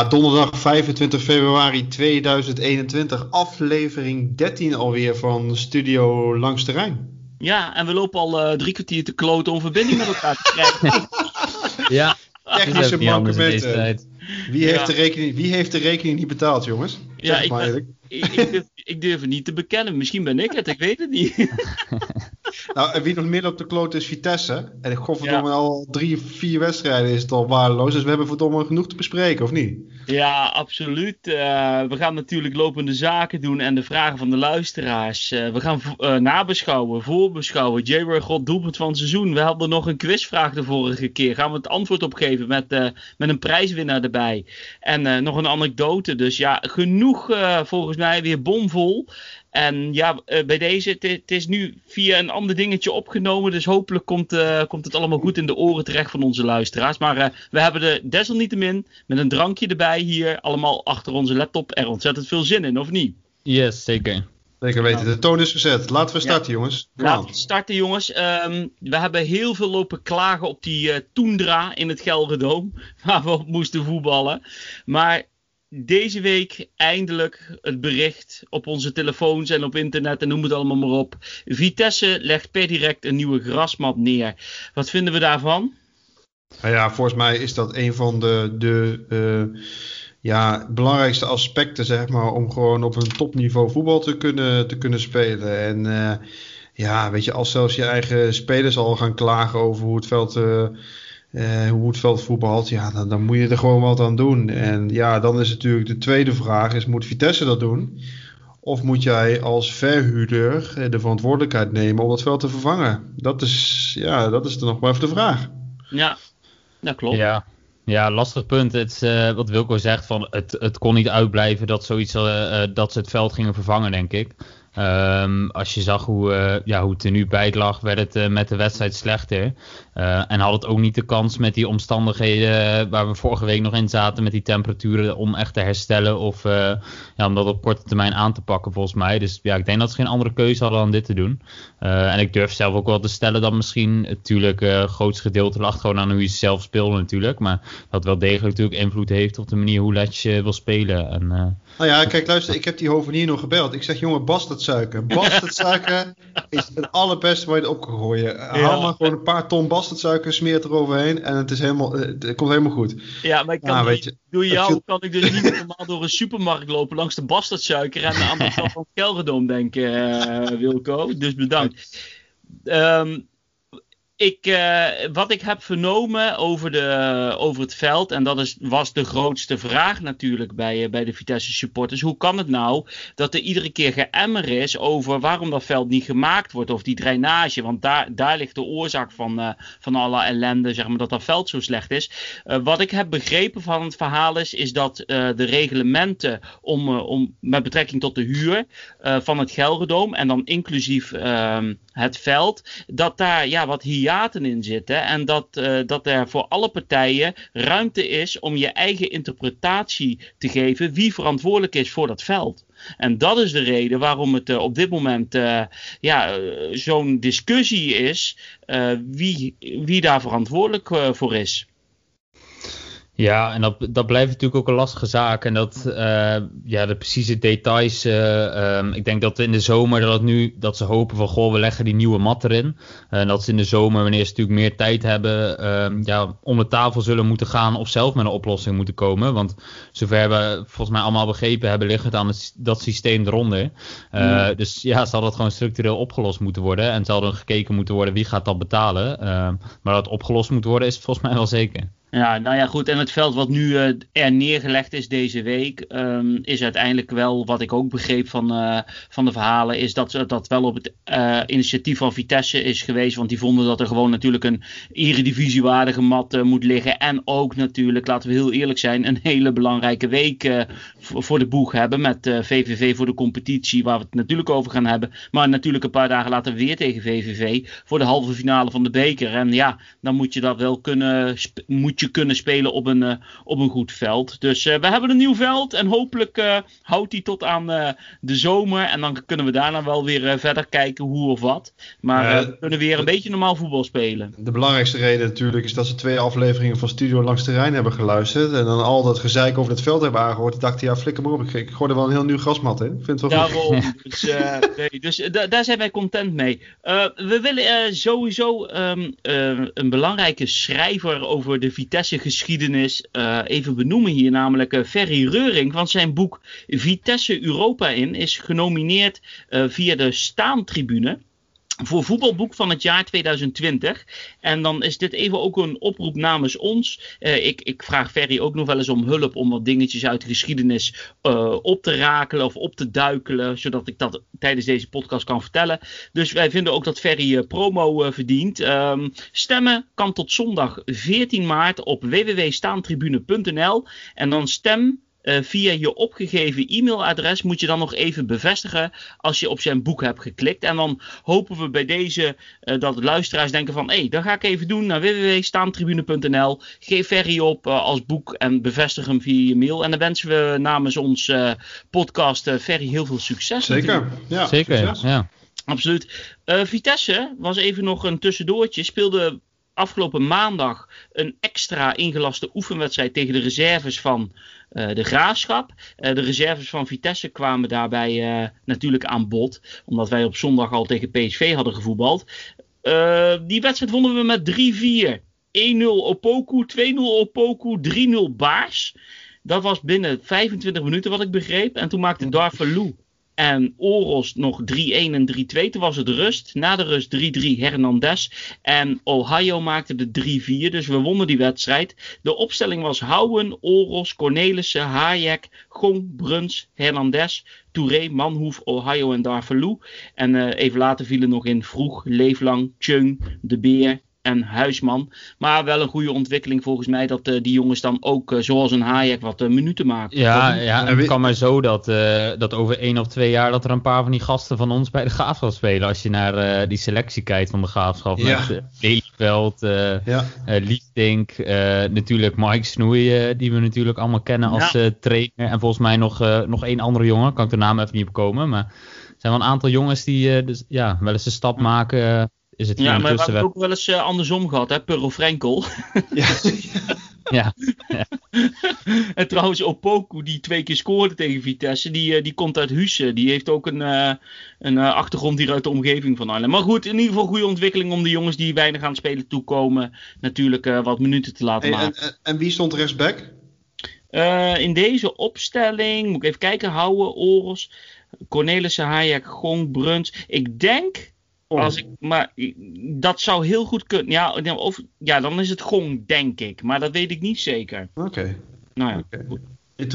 Ja, donderdag 25 februari 2021, aflevering 13 alweer van Studio Langs de Rijn. Ja, en we lopen al uh, drie kwartier te kloten om verbinding met elkaar te krijgen. ja, technische mankementen. Wie, heeft de rekening, wie heeft de rekening niet betaald, jongens? ja, ik, ik, ik, durf, ik durf het niet te bekennen. Misschien ben ik het, ik weet het niet. nou, en wie nog meer op de kloot is Vitesse. En ik godverdomme ja. al drie, vier wedstrijden is het al waardeloos. Dus we hebben verdomme genoeg te bespreken, of niet? Ja, absoluut. Uh, we gaan natuurlijk lopende zaken doen en de vragen van de luisteraars. Uh, we gaan uh, nabeschouwen, voorbeschouwen. J-Roy God doelpunt van het seizoen. We hadden nog een quizvraag de vorige keer. Gaan we het antwoord op geven met, met een prijswinnaar erbij. En nog een anekdote. Dus ja, genoeg volgens mij weer bomvol. En ja, uh, bij deze, het is nu via een ander dingetje opgenomen. Dus hopelijk komt, uh, komt het allemaal goed in de oren terecht van onze luisteraars. Maar uh, we hebben er desalniettemin met een drankje erbij hier, allemaal achter onze laptop, er ontzettend veel zin in, of niet? Yes, zeker. Zeker weten, de toon is gezet. Laten we starten, ja. jongens. Laten we starten, jongens. Um, we hebben heel veel lopen klagen op die uh, Toendra in het Gelderdoom, waar we op moesten voetballen. Maar deze week eindelijk het bericht op onze telefoons en op internet en noem het allemaal maar op. Vitesse legt per direct een nieuwe grasmat neer. Wat vinden we daarvan? Nou ja, volgens mij is dat een van de, de uh, ja, belangrijkste aspecten, zeg maar, om gewoon op een topniveau voetbal te kunnen, te kunnen spelen. En uh, ja, weet je, als zelfs je eigen spelers al gaan klagen over hoe het veld. Uh, uh, hoe het veld voetbalt, ja, dan, dan, moet je er gewoon wat aan doen. En ja, dan is natuurlijk de tweede vraag, is moet Vitesse dat doen? Of moet jij als verhuurder de verantwoordelijkheid nemen om dat veld te vervangen? Dat is, ja, dat is dan nog maar even de vraag. Ja, dat klopt. Ja, ja, lastig punt. Het is, uh, wat Wilco zegt, van het, het kon niet uitblijven dat, zoiets, uh, dat ze het veld gingen vervangen, denk ik. Um, als je zag hoe, uh, ja, hoe het er nu bij lag, werd het uh, met de wedstrijd slechter. Uh, en had het ook niet de kans met die omstandigheden waar we vorige week nog in zaten, met die temperaturen, om echt te herstellen of ja, om dat op korte termijn aan te pakken, volgens mij. Dus ja, ik denk dat ze geen andere keuze hadden dan dit te doen. en ik durf zelf ook wel te stellen dat misschien, natuurlijk, het grootste gedeelte lag gewoon aan hoe je zelf speelde, natuurlijk. Maar dat wel degelijk natuurlijk invloed heeft op de manier hoe Letje wil spelen. En, nou ja, kijk, luister, ik heb die hovenier nog gebeld. Ik zeg, jongen, bastardsuiker. Bastardsuiker is het allerbeste waar je het op kan gooien. Haal maar gewoon een paar ton bastardsuiker, smeer het eroverheen en het, is helemaal, het komt helemaal goed. Ja, maar ik kan, weet je, door jou kan ik dus niet normaal door een supermarkt lopen langs de bastardsuiker en aan de kant van het denken, uh, Wilco. Dus bedankt. Um, ik, uh, wat ik heb vernomen over, de, over het veld, en dat is, was de grootste vraag natuurlijk bij, uh, bij de Vitesse supporters. Hoe kan het nou dat er iedere keer geëmmer is over waarom dat veld niet gemaakt wordt, of die drainage? Want daar, daar ligt de oorzaak van, uh, van alle ellende, zeg maar, dat dat veld zo slecht is. wat ik heb begrepen van het verhaal is, is dat de reglementen om, om, met betrekking tot de huur van het Gelderdoom, en dan inclusief ehm, het veld, dat daar ja, wat in zitten. En dat, uh, dat er voor alle partijen ruimte is om je eigen interpretatie te geven wie verantwoordelijk is voor dat veld. En dat is de reden waarom het uh, op dit moment uh, ja, zo'n discussie is wie, wie daar verantwoordelijk voor is. Ja, en dat, dat blijft natuurlijk ook een lastige zaak. En dat, uh, ja, de precieze details. Uh, um, ik denk dat in de zomer dat, nu, dat ze hopen van goh, we leggen die nieuwe mat erin. En dat ze in de zomer, wanneer ze natuurlijk meer tijd hebben, uh, ja, om de tafel zullen moeten gaan of zelf met een oplossing moeten komen. Want zover we volgens mij allemaal begrepen hebben, ligt het aan het, dat systeem eronder. Dus ja, zal dat gewoon structureel opgelost moeten worden. En zal er gekeken moeten worden wie gaat dat betalen. maar dat het opgelost moet worden is volgens mij wel zeker. Ja, nou ja, goed. En het veld wat nu uh, er neergelegd is deze week, um, is uiteindelijk wel, wat ik ook begreep van, uh, van de verhalen, is dat dat wel op het uh, initiatief van Vitesse is geweest. Want die vonden dat er gewoon natuurlijk een eredivisiewaardige mat moet liggen. En ook natuurlijk, laten we heel eerlijk zijn, een hele belangrijke week voor de boeg hebben met VVV voor de competitie, waar we het natuurlijk over gaan hebben. Maar natuurlijk een paar dagen later weer tegen VVV voor de halve finale van de beker. En ja, dan moet je dat wel kunnen, liedje kunnen spelen op een, op een goed veld. Dus we hebben een nieuw veld en hopelijk houdt die tot aan de zomer. En dan kunnen we daarna wel weer verder kijken hoe of wat. Maar we kunnen weer een beetje normaal voetbal spelen. De belangrijkste reden natuurlijk is dat ze twee afleveringen van Studio Langs de Rijn hebben geluisterd. En dan al dat gezeik over het veld hebben aangehoord. Ik dacht, ja, flikker maar op. Ik, ik gooi er wel een heel nieuw grasmat in. Ik vind het wel Daarom. Goed. Dus, nee, dus daar zijn wij content mee. We willen sowieso um, een belangrijke schrijver over de Vitesse geschiedenis even benoemen hier. Namelijk Ferry Reuring. Want zijn boek Vitesse Europa in is genomineerd via de Staantribune voor voetbalboek van het jaar 2020. En dan is dit even ook een oproep namens ons. Uh, ik, ik, vraag Ferry ook nog wel eens om hulp om wat dingetjes uit de geschiedenis uh, op te rakelen of op te duikelen, zodat ik dat tijdens deze podcast kan vertellen. Dus wij vinden ook dat Ferry uh, promo verdient. Um, stemmen kan tot zondag 14 maart op www.staantribune.nl en dan stem uh, via je opgegeven e-mailadres moet je dan nog even bevestigen als je op zijn boek hebt geklikt. En dan hopen we bij deze uh, dat de luisteraars denken van hé, hey, dat ga ik even doen naar www.staantribune.nl. Geef Ferry op uh, als boek en bevestig hem via je mail. En dan wensen we namens ons podcast Ferry heel veel succes. Zeker, ja, Zeker, succes. ja. Absoluut. Vitesse was even nog een tussendoortje. Speelde afgelopen maandag een extra ingelaste oefenwedstrijd tegen de reserves van uh, de Graafschap. Uh, de reserves van Vitesse kwamen daarbij uh, natuurlijk aan bod, omdat wij op zondag al tegen PSV hadden gevoetbald. die wedstrijd wonnen we met 3-4. 1-0 Opoku, 2-0 Opoku, 3-0 Baars. Dat was binnen 25 minuten wat ik begreep. En toen maakte Darvalu en Oros nog 3-1 en 3-2. Toen was het rust. Na de rust 3-3 Hernandez. En Ohio maakte de 3-4. Dus we wonnen die wedstrijd. De opstelling was Houwen, Oros, Cornelissen, Hayek, Gong, Bruns, Hernandez, Touré, Manhoef, Ohio en Darvalu. En uh, even later vielen nog in Vroeg, Leeflang, Chung, De Beer en Huisman. Maar wel een goede ontwikkeling volgens mij dat uh, die jongens dan ook, uh, zoals een Hayek, wat uh, minuten maken. Ja, ja en het kan maar zo dat, dat over één of twee jaar dat er een paar van die gasten van ons bij de Graafschap spelen. Als je naar die selectie kijkt van de Graafschap. Ja. Met Lelyveld, ja. Liefdink, natuurlijk Mike Snoei, die we natuurlijk allemaal kennen als ja. trainer. En volgens mij nog, nog één andere jongen, kan ik de naam even niet opkomen. Maar er zijn wel een aantal jongens die dus, ja, wel eens een stap maken is het ja, maar we hebben ook wel eens uh, andersom gehad, hè? Purro Frenkel. Ja. ja. ja. en trouwens, Opoku, die twee keer scoorde tegen Vitesse, die, uh, die komt uit Husse. Die heeft ook een, uh, een achtergrond hier uit de omgeving van Arnhem. Maar goed, in ieder geval goede ontwikkeling om de jongens die weinig aan het spelen toekomen, natuurlijk wat minuten te laten hey, maken. En, en, wie stond rechtsback? in deze opstelling, moet ik even kijken, Houwe, Oros, Cornelissen, Hayek, Gong, Bruns. Ik denk als ik, maar dat zou heel goed kunnen. Ja, of, ja, dan is het Gong, denk ik. Maar dat weet ik niet zeker. Oké. Nou ja, okay. goed.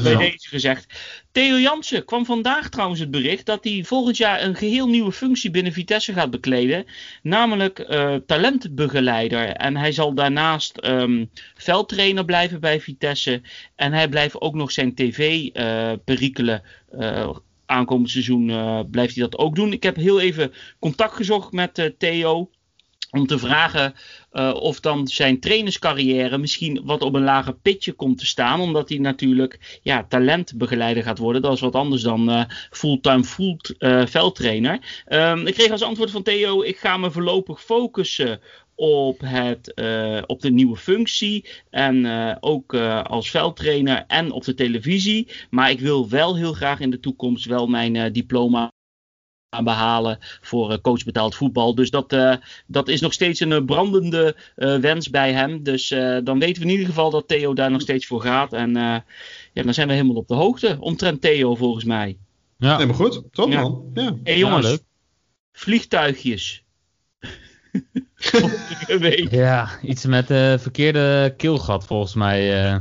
Bij deze gezegd. Theo Jansen kwam vandaag trouwens het bericht dat hij volgend jaar een geheel nieuwe functie binnen Vitesse gaat bekleden. Namelijk uh, talentbegeleider. En hij zal daarnaast um, veldtrainer blijven bij Vitesse. En hij blijft ook nog zijn tv-perikelen uh, uh, aankomend seizoen uh, blijft hij dat ook doen. Ik heb heel even contact gezocht met uh, Theo. Om te vragen uh, of dan zijn trainerscarrière misschien wat op een lager pitje komt te staan. Omdat hij natuurlijk ja, talentbegeleider gaat worden. Dat is wat anders dan fulltime full, veldtrainer. Um, ik kreeg als antwoord van Theo: ik ga me voorlopig focussen op, het, uh, op de nieuwe functie en uh, ook uh, als veldtrainer en op de televisie. Maar ik wil wel heel graag in de toekomst wel mijn diploma behalen voor coach betaald voetbal. Dus dat, dat is nog steeds een brandende wens bij hem. Dus dan weten we in ieder geval dat Theo daar nog steeds voor gaat. En ja, dan zijn we helemaal op de hoogte omtrent Theo volgens mij. Ja, helemaal goed. Toch ja. man? Ja. Hey, jongens, ja, vliegtuigjes. ja, iets met uh, verkeerde keelgat volgens mij. Uh.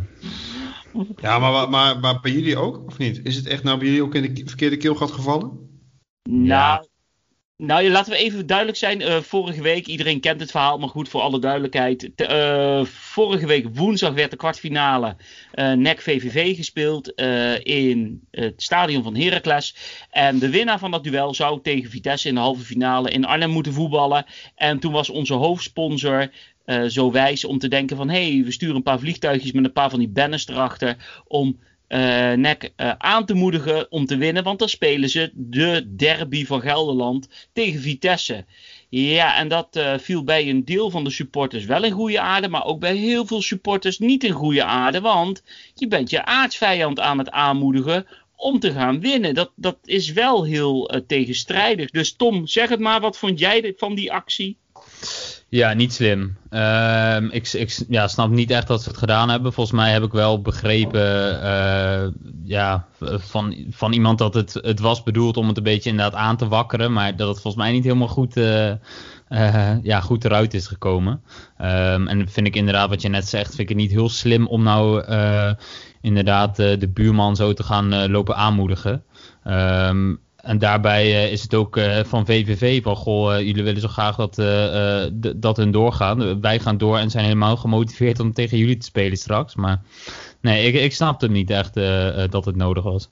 Ja, maar, maar, maar bij jullie ook, of niet? Is het echt nou bij jullie ook in de verkeerde keelgat gevallen? Nou, nou, laten we even duidelijk zijn. Uh, vorige week, iedereen kent het verhaal, maar goed voor alle duidelijkheid. Uh, vorige week woensdag werd de kwartfinale uh, NEC VVV gespeeld in het stadion van Heracles. En de winnaar van dat duel zou tegen Vitesse in de halve finale in Arnhem moeten voetballen. En toen was onze hoofdsponsor zo wijs om te denken van... hé, hey, we sturen een paar vliegtuigjes met een paar van die banners erachter... om uh, NEC aan te moedigen om te winnen. Want dan spelen ze de derby van Gelderland tegen Vitesse. Ja, en dat uh, viel bij een deel van de supporters wel in goede aarde, maar ook bij heel veel supporters niet in goede aarde. Want je bent je aardsvijand aan het aanmoedigen om te gaan winnen. Dat, dat is wel heel tegenstrijdig. Dus Tom, zeg het maar, wat vond jij van die actie? Ja, niet slim. Uh, ik, ik ja, snap niet echt dat ze het gedaan hebben. Volgens mij heb ik wel begrepen uh, ja, van, van iemand dat het, het was bedoeld om het een beetje inderdaad aan te wakkeren. Maar dat het volgens mij niet helemaal goed, uh, ja, goed eruit is gekomen. Um, en vind ik inderdaad wat je net zegt, vind ik het niet heel slim om nou inderdaad de buurman zo te gaan lopen aanmoedigen. Um, en daarbij uh, is het ook uh, van VVV van goh, uh, jullie willen zo graag dat, dat hun doorgaan. Wij gaan door en zijn helemaal gemotiveerd om tegen jullie te spelen straks. Maar nee, ik, ik snapte niet echt dat het nodig was.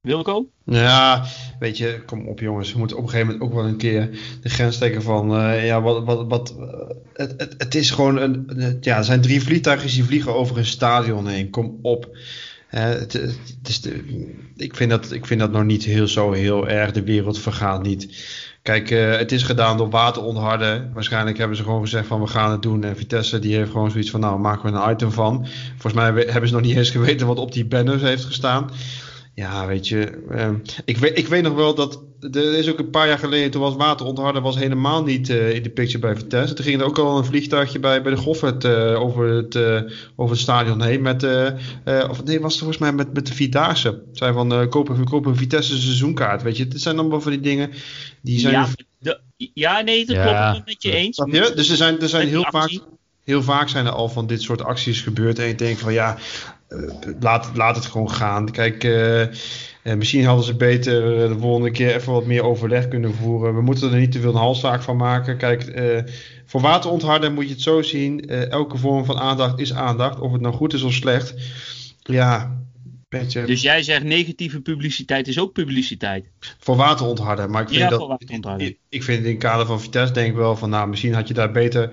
Wilco? Ja, weet je, kom op jongens. We moeten op een gegeven moment ook wel een keer de grens trekken van... ja, wat, wat, wat, het, het, het, is gewoon een... Ja, er zijn drie vliegtuigen die vliegen over een stadion heen. Kom op. het, het de, ik, vind dat, ik vind dat nog niet heel, zo heel erg. De wereld vergaat niet. Kijk, uh, het is gedaan door waterontharden. Waarschijnlijk hebben ze gewoon gezegd van we gaan het doen. En Vitesse die heeft gewoon zoiets van nou maken we een item van. Volgens mij hebben ze nog niet eens geweten wat op die banners heeft gestaan. Ja, weet je. Uh, ik, weet, ik weet nog wel dat er is ook een paar jaar geleden, toen was waterontharden was helemaal niet uh, in de picture bij Vitesse. Toen ging er ook al een vliegtuigje bij, bij de Goffert uh, over, het, uh, over het stadion heen. Met, of nee, was het volgens mij met, met de Vierdaagse. Zij van kopen, kopen een Vitesse seizoenkaart. Weet je, het zijn allemaal van die dingen die zijn. Ja, de, ja nee, dat ja. klopt met je eens. Je? Dus er zijn, er zijn heel vaak. Heel vaak zijn er al van dit soort acties gebeurd. En je denkt van ja, laat, laat het gewoon gaan. Kijk, uh, misschien hadden ze beter de volgende keer even wat meer overleg kunnen voeren. We moeten er niet te veel een halszaak van maken. Kijk, voor waterontharden moet je het zo zien. elke vorm van aandacht is aandacht. Of het nou goed is of slecht. Ja, beetje... Dus jij zegt negatieve publiciteit is ook publiciteit? Voor waterontharden. Maar ik vind, ja, dat, ik, ik vind in het kader van Vitesse denk ik wel van... Nou, misschien had je daar beter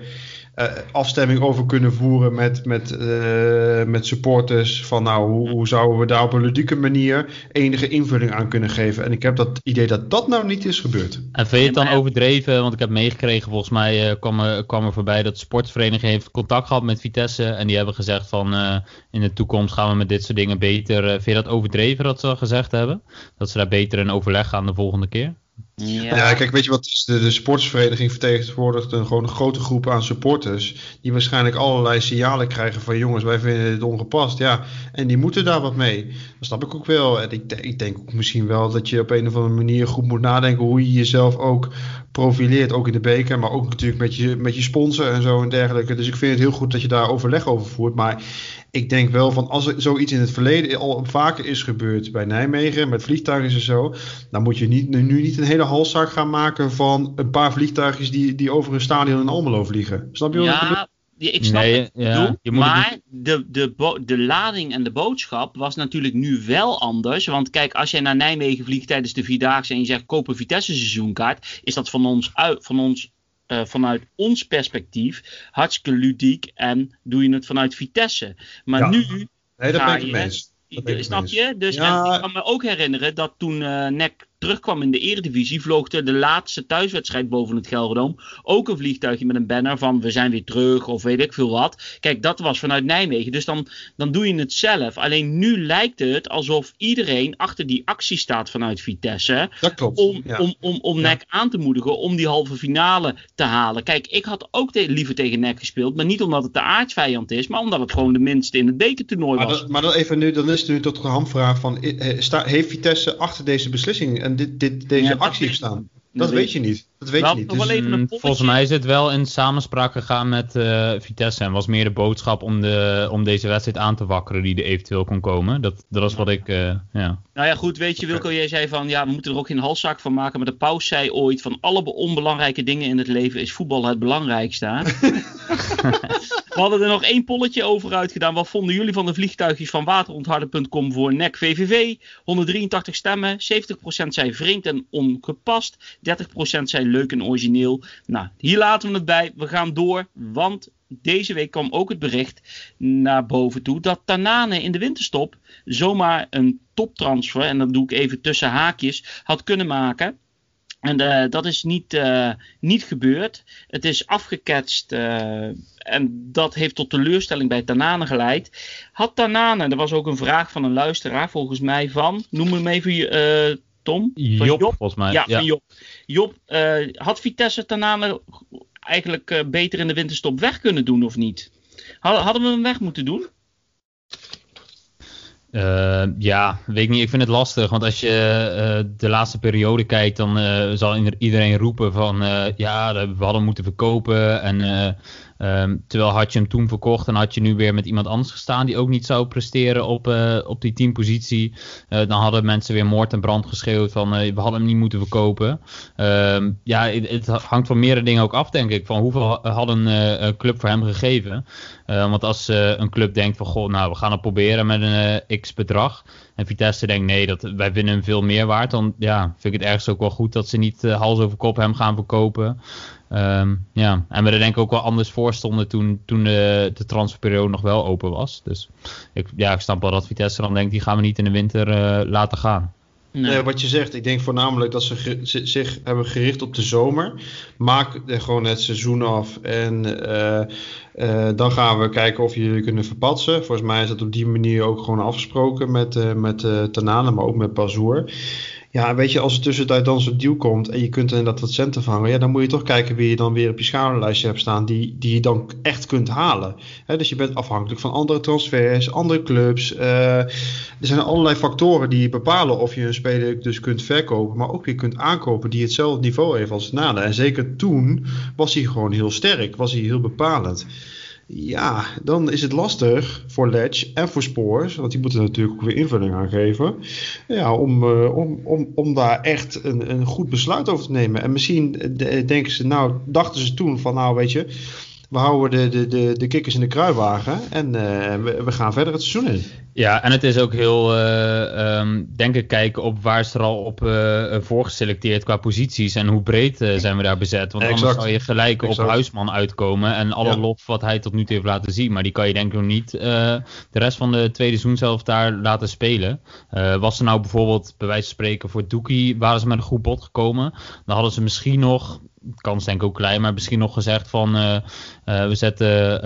uh, afstemming over kunnen voeren met, met, uh, met supporters. Van nou, hoe, hoe, zouden we daar op een ludieke manier enige invulling aan kunnen geven. En ik heb dat idee dat dat nou niet is gebeurd. En vind je het dan overdreven? Want ik heb meegekregen, volgens mij uh, kwam, er, kwam er voorbij dat de sportvereniging heeft contact gehad met Vitesse. En die hebben gezegd van in de toekomst gaan we met dit soort dingen beter. vind je dat overdreven dat ze gezegd hebben? Dat ze daar beter in overleg gaan de volgende keer? Ja. kijk, weet je wat? De, de sportsvereniging vertegenwoordigt een, gewoon grote groep aan supporters. Die waarschijnlijk allerlei signalen krijgen van jongens, wij vinden dit ongepast. Ja, en die moeten daar wat mee. Dat snap ik ook wel. En ik, ik denk ook misschien wel dat je op een of andere manier goed moet nadenken hoe je jezelf ook profileert. Ook in de beker, maar ook natuurlijk met je, met je sponsor en zo en dergelijke. Dus ik vind het heel goed dat je daar overleg over voert. Maar ik denk wel van als er zoiets in het verleden al vaker is gebeurd bij Nijmegen met vliegtuigen en zo, dan moet je niet, nu niet een hele halszaak gaan maken van een paar vliegtuigjes die, die over een stadion in Almelo vliegen. Snap je wat ja, ik ik snap nee, het ja, maar de, de, de lading en de boodschap was natuurlijk nu wel anders. Want kijk, als jij naar Nijmegen vliegt tijdens de Vierdaagse en je zegt koop een Vitesse seizoenkaart, is dat van ons, uit, van ons uh, vanuit ons perspectief hartstikke ludiek en doe je het vanuit Vitesse. Maar ja. nu. Nee, dat ben ik mee. Snap je? Dus ja. en ik kan me ook herinneren dat toen uh, NEC terugkwam in de Eredivisie, vloog de laatste thuiswedstrijd boven het Gelderdoom ook een vliegtuigje met een banner van we zijn weer terug of weet ik veel wat. Kijk, dat was vanuit Nijmegen, dus dan, dan doe je het zelf. Alleen nu lijkt het alsof iedereen achter die actie staat vanuit Vitesse. Dat klopt. Om, om, om, om NEC aan te moedigen om die halve finale te halen. Kijk, ik had ook liever tegen NEC gespeeld, maar niet omdat het de aardsvijand is, maar omdat het gewoon de minste in het bekertoernooi was. Maar, dan even nu, dan is het nu tot de hamvraag van, heeft Vitesse achter deze beslissing en dit, dit, deze actie staan. Dat, weet je niet. Dat weet je niet. Dus, mm, volgens mij is het wel in samenspraak gegaan met uh, Vitesse. En was meer de boodschap om, de, om deze wedstrijd aan te wakkeren die er eventueel kon komen. Dat, dat was wat ik, uh, ja. Nou ja, goed, weet je, Wilco, jij zei van, ja, we moeten er ook geen halszaak van maken. Maar de paus zei ooit van, alle onbelangrijke dingen in het leven is voetbal het belangrijkste. we hadden er nog één polletje over uitgedaan. Wat vonden jullie van de vliegtuigjes van waterontharden.com voor NEC VVV? 183 stemmen, 70% zei vreemd en ongepast. 30% zei leuk en origineel. Nou, hier laten we het bij. We gaan door, want deze week kwam ook het bericht naar boven toe dat Tanane in de winterstop zomaar een toptransfer, en dat doe ik even tussen haakjes, had kunnen maken. En uh, dat is niet, uh, niet gebeurd. Het is afgeketst uh, en dat heeft tot teleurstelling bij Tanane geleid. Had Tanane, er was ook een vraag van een luisteraar volgens mij van, noem hem even Tom. Job, Job, volgens mij. Ja, ja. van Job. Job, had Vitesse Tanane eigenlijk beter in de winterstop weg kunnen doen of niet? Hadden we hem weg moeten doen? Uh, ja, weet ik niet. Ik vind het lastig. Want als je uh, de laatste periode kijkt, dan uh, zal iedereen roepen van ja, we hadden moeten verkopen. En Um, terwijl had je hem toen verkocht en had je nu weer met iemand anders gestaan die ook niet zou presteren op, uh, op die teampositie. Uh, dan hadden mensen weer moord en brand geschreeuwd van uh, we hadden hem niet moeten verkopen. Um, ja, het, hangt van meerdere dingen ook af denk ik. Van hoeveel had een club voor hem gegeven. want als een club denkt van goh, nou we gaan het proberen met een x bedrag. En Vitesse denkt nee, dat, wij vinden hem veel meer waard. Dan ja, vind ik het ergens ook wel goed dat ze niet hals over kop hem gaan verkopen. Um, ja, en we er denk ik ook wel anders voor stonden toen, toen de, de transferperiode nog wel open was. Dus ik, ja, ik snap wel dat Vitesse dan denkt, die gaan we niet in de winter uh, laten gaan. Nee. nee. wat je zegt, ik denk voornamelijk dat ze zich hebben gericht op de zomer. Maak gewoon het seizoen af en uh, uh, dan gaan we kijken of jullie kunnen verpatsen. Volgens mij is dat op die manier ook gewoon afgesproken met, met Tanane, maar ook met Bazoer. Ja, weet je, als er tussentijd dan zo'n deal komt en je kunt inderdaad wat centen vangen, ja, dan moet je toch kijken wie je dan weer op je schouderlijstje hebt staan, die, die je dan echt kunt halen. dus je bent afhankelijk van andere transfers, andere clubs. Uh, er zijn allerlei factoren die bepalen of je een speler dus kunt verkopen, maar ook weer kunt aankopen die hetzelfde niveau heeft als Nada. En zeker toen was hij gewoon heel sterk, was hij heel bepalend. Ja, dan is het lastig voor Ledge en voor Spoors, want die moeten natuurlijk ook weer invulling aan geven. Ja, om, uh, om, om, om daar echt een, een goed besluit over te nemen. En misschien denken ze, nou, dachten ze toen van, nou, weet je, we houden de, de, de, de kikkers in de kruiwagen en we, we, gaan verder het seizoen in. Ja, en het is ook heel, uh, um, denk ik, kijken op waar ze er al op uh, voorgeselecteerd qua posities en hoe breed zijn we daar bezet. Want exact. anders zou je gelijk exact. op Huisman uitkomen en alle ja. lof wat hij tot nu toe heeft laten zien. Maar die kan je denk ik nog niet de rest van de tweede seizoen zelf daar laten spelen. was er nou bijvoorbeeld, bij wijze van spreken, voor Doekie, waren ze met een goed bod gekomen, dan hadden ze misschien nog kans denk ik ook klein, maar misschien nog gezegd van uh, uh, we zetten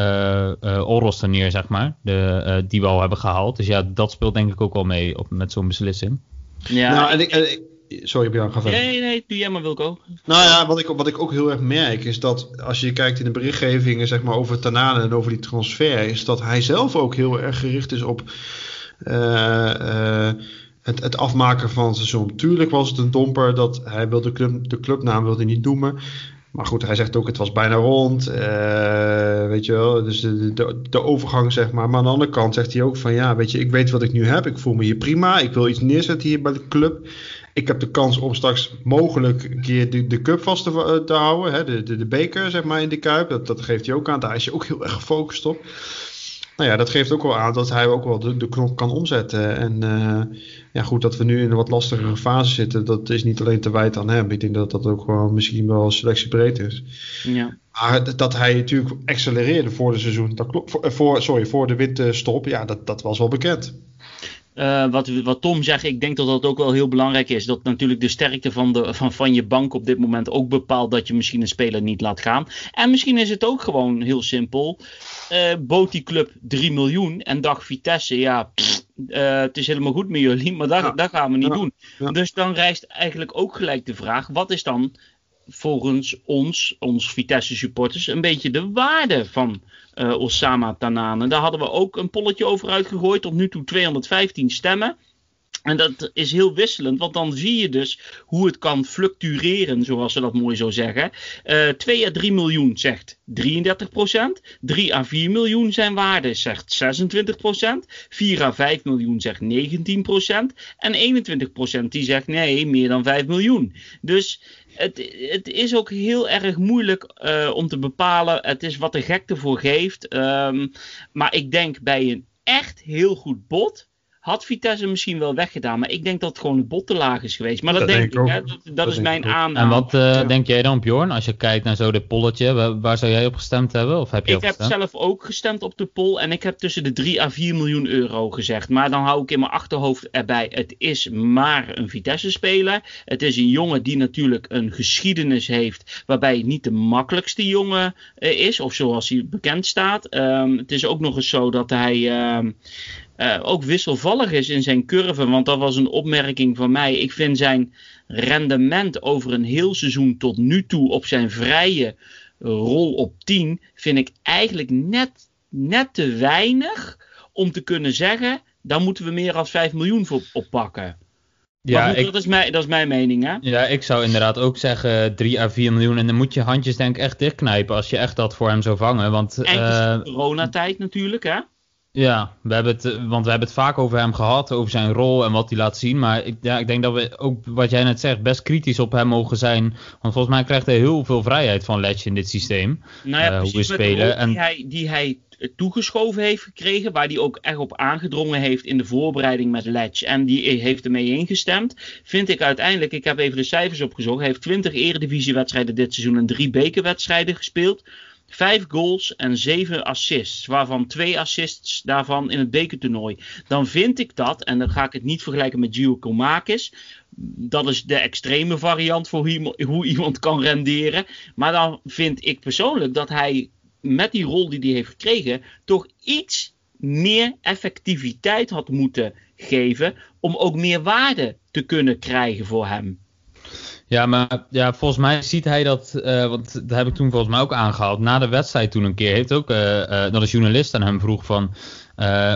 uh, Oros er neer, zeg maar, de, die we al hebben gehaald. Dus ja, dat speelt denk ik ook wel mee op, met zo'n beslissing. Ja, nou, en ik, en ik, sorry Björn, ga verder. Nee, nee, doe jij maar Wilco. Nou ja, wat ik, wat ik ook heel erg merk is dat als je kijkt in de berichtgevingen zeg maar, over Tanane en over die transfer, is dat hij zelf ook heel erg gericht is op het, het afmaken van het seizoen. Tuurlijk was het een domper dat hij wilde de, club, de clubnaam wilde niet noemen. Maar goed, hij zegt ook het was bijna rond. Uh, weet je wel, dus de, de, overgang zeg maar. Maar aan de andere kant zegt hij ook van ja, weet je, ik weet wat ik nu heb. Ik voel me hier prima. Ik wil iets neerzetten hier bij de club. Ik heb de kans om straks mogelijk een keer de, de cup vast te, te houden. Hè, de, de, de beker zeg maar in de kuip. Dat, dat geeft hij ook aan. Daar is hij ook heel erg gefocust op. Nou ja, dat geeft ook wel aan dat hij ook wel de, de knop kan omzetten. En uh, ja, goed, dat we nu in een wat lastigere fase zitten, dat is niet alleen te wijten aan hem. Ik denk dat dat ook wel misschien wel selectiebreed is. Ja. Maar dat hij natuurlijk accelereerde voor de seizoen, dat klopt, voor, voor, sorry, voor de winterstop, ja, dat, dat was wel bekend. Uh, wat, wat Tom zegt, ik denk dat dat ook wel heel belangrijk is. Dat natuurlijk de sterkte van, de, van, van je bank op dit moment ook bepaalt dat je misschien een speler niet laat gaan. En misschien is het ook gewoon heel simpel. Uh, bood die club 3 miljoen en dacht Vitesse, ja, pff, uh, het is helemaal goed met jullie, maar dat, ja. dat gaan we niet ja. doen. Ja. Dus dan rijst eigenlijk ook gelijk de vraag: wat is dan volgens ons, ons Vitesse supporters, een beetje de waarde van uh, Osama Tanane? Daar hadden we ook een polletje over uitgegooid. Tot nu toe 215 stemmen. En dat is heel wisselend, want dan zie je dus hoe het kan fluctueren, zoals ze dat mooi zo zeggen. Uh, 2 à 3 miljoen zegt 33% 3 à 4 miljoen zijn waarde zegt 26% 4 à 5 miljoen zegt 19% En 21% die zegt nee, meer dan 5 miljoen. Dus het, het is ook heel erg moeilijk uh, om te bepalen. Het is wat de gek ervoor geeft. Um, maar ik denk bij een echt heel goed bod had Vitesse misschien wel weggedaan. Maar ik denk dat het gewoon een bottenlaag is geweest. Maar dat, denk, ik, hè? dat, dat, is mijn aanname. En wat uh, denk jij dan, Bjorn, als je kijkt naar zo dit polletje? Waar, waar, zou jij op gestemd hebben? Of heb je ik heb zelf ook gestemd op de poll. En ik heb tussen de 3 à 4 miljoen euro gezegd. Maar dan hou ik in mijn achterhoofd erbij. Het is maar een Vitesse-speler. Het is een jongen die natuurlijk een geschiedenis heeft. Waarbij het niet de makkelijkste jongen uh, is. Of zoals hij bekend staat. Um, het is ook nog eens zo dat hij. Uh, uh, ook wisselvallig is in zijn curve. Want dat was een opmerking van mij. Ik vind zijn rendement over een heel seizoen tot nu toe op zijn vrije rol op 10. Vind ik eigenlijk net, net te weinig om te kunnen zeggen. Daar moeten we meer dan 5 miljoen voor oppakken. Ja, goed, ik, dat, is mijn, dat is mijn mening, hè? Ja, ik zou inderdaad ook zeggen 3 à 4 miljoen. En dan moet je handjes denk ik echt dichtknijpen als je echt dat voor hem zou vangen. Want, en uh, coronatijd natuurlijk, hè? Ja, we hebben het, eh, want we hebben het vaak over hem gehad, over zijn rol en wat hij laat zien. Maar ik, ja, ik denk dat we ook, wat jij net zegt, best kritisch op hem mogen zijn. Want volgens mij krijgt hij heel veel vrijheid van Ledge in dit systeem. Nou ja, uh, hoe we spelen. En... Die, hij, die hij toegeschoven heeft gekregen, waar hij ook echt op aangedrongen heeft in de voorbereiding met Ledge. En die heeft ermee ingestemd. Vind ik uiteindelijk, ik heb even de cijfers opgezocht, hij heeft 20 eredivisiewedstrijden dit seizoen en drie bekerwedstrijden gespeeld. Vijf goals en zeven assists, waarvan twee assists daarvan in het bekertoernooi. Dan vind ik dat, en dan ga ik het niet vergelijken met Gio Komakis. Dat is de extreme variant voor hoe iemand kan renderen. Maar dan vind ik persoonlijk dat hij met die rol die hij heeft gekregen, toch iets meer effectiviteit had moeten geven. Om ook meer waarde te kunnen krijgen voor hem. Ja, maar ja, volgens mij ziet hij dat, uh, want dat heb ik toen volgens mij ook aangehaald. Na de wedstrijd toen een keer heeft ook, uh, uh, dat een journalist aan hem vroeg van,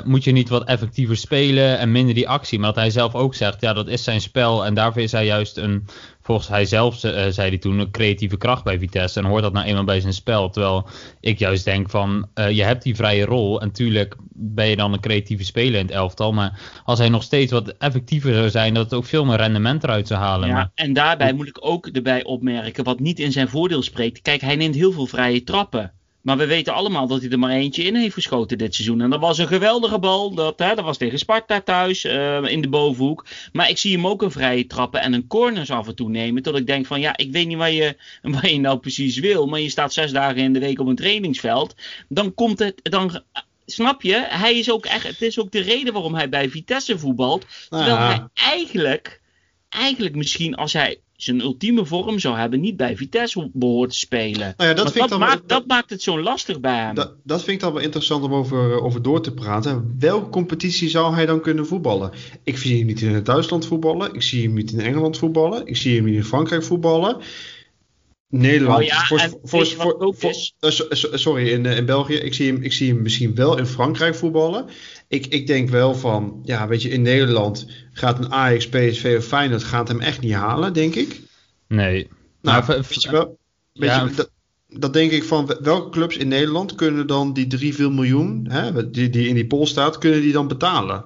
moet je niet wat effectiever spelen en minder die actie? Maar dat hij zelf ook zegt, ja, dat is zijn spel en daarvoor is hij juist een volgens hij zelf uh, zei hij toen een creatieve kracht bij Vitesse. En hoort dat nou eenmaal bij zijn spel. Terwijl ik juist denk van uh, je hebt die vrije rol. En tuurlijk ben je dan een creatieve speler in het elftal. Maar als hij nog steeds wat effectiever zou zijn, dat het ook veel meer rendement eruit zou halen. Ja, maar, en daarbij moet ik ook erbij opmerken, wat niet in zijn voordeel spreekt. Kijk, hij neemt heel veel vrije trappen. Maar we weten allemaal dat hij er maar eentje in heeft geschoten dit seizoen. En dat was een geweldige bal. Dat, hè, dat was tegen Sparta thuis uh, in de bovenhoek. Maar ik zie hem ook een vrije trappen en een corners af en toe nemen. Tot ik denk van ja, ik weet niet waar je, waar je nou precies wil. Maar je staat zes dagen in de week op een trainingsveld. Dan komt het. Dan, snap je? Hij is ook echt. Het is ook de reden waarom hij bij Vitesse voetbalt. Terwijl hij eigenlijk. Eigenlijk misschien als hij zijn ultieme vorm zou hebben, niet bij Vitesse behoort te spelen. Nou ja, dat, vind dat, maakt, dat, maakt het zo lastig bij hem. Dat, dat vind ik dan wel interessant om over, eh, over door te praten. Welke competitie zou hij dan kunnen voetballen? Ik zie hem niet in Duitsland voetballen. Ik zie hem niet in Engeland voetballen. Ik zie hem niet in Frankrijk voetballen. Nederland. Oh ja, voor, voor, voor, uh, sorry, in, uh, in België. Ik zie, hem, ik zie hem misschien wel in Frankrijk voetballen. Ik, ik denk wel van, ja, weet je, in Nederland gaat een Ajax, PSV of Feyenoord gaat hem echt niet halen, denk ik. Nee. Nou, nou weet je wel, weet ja, je, dat, dat, denk ik van, welke clubs in Nederland kunnen dan die 3, 4 miljoen, hè, die, die in die pool staat, kunnen die dan betalen?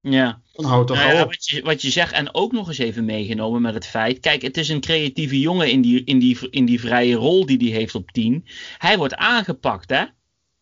Ja. Dan houdt toch nou ja, wat, je, wat je zegt, en ook nog eens even meegenomen met het feit. Kijk, het is een creatieve jongen in die, in die, in die vrije rol die hij heeft op 10. Hij wordt aangepakt, hè?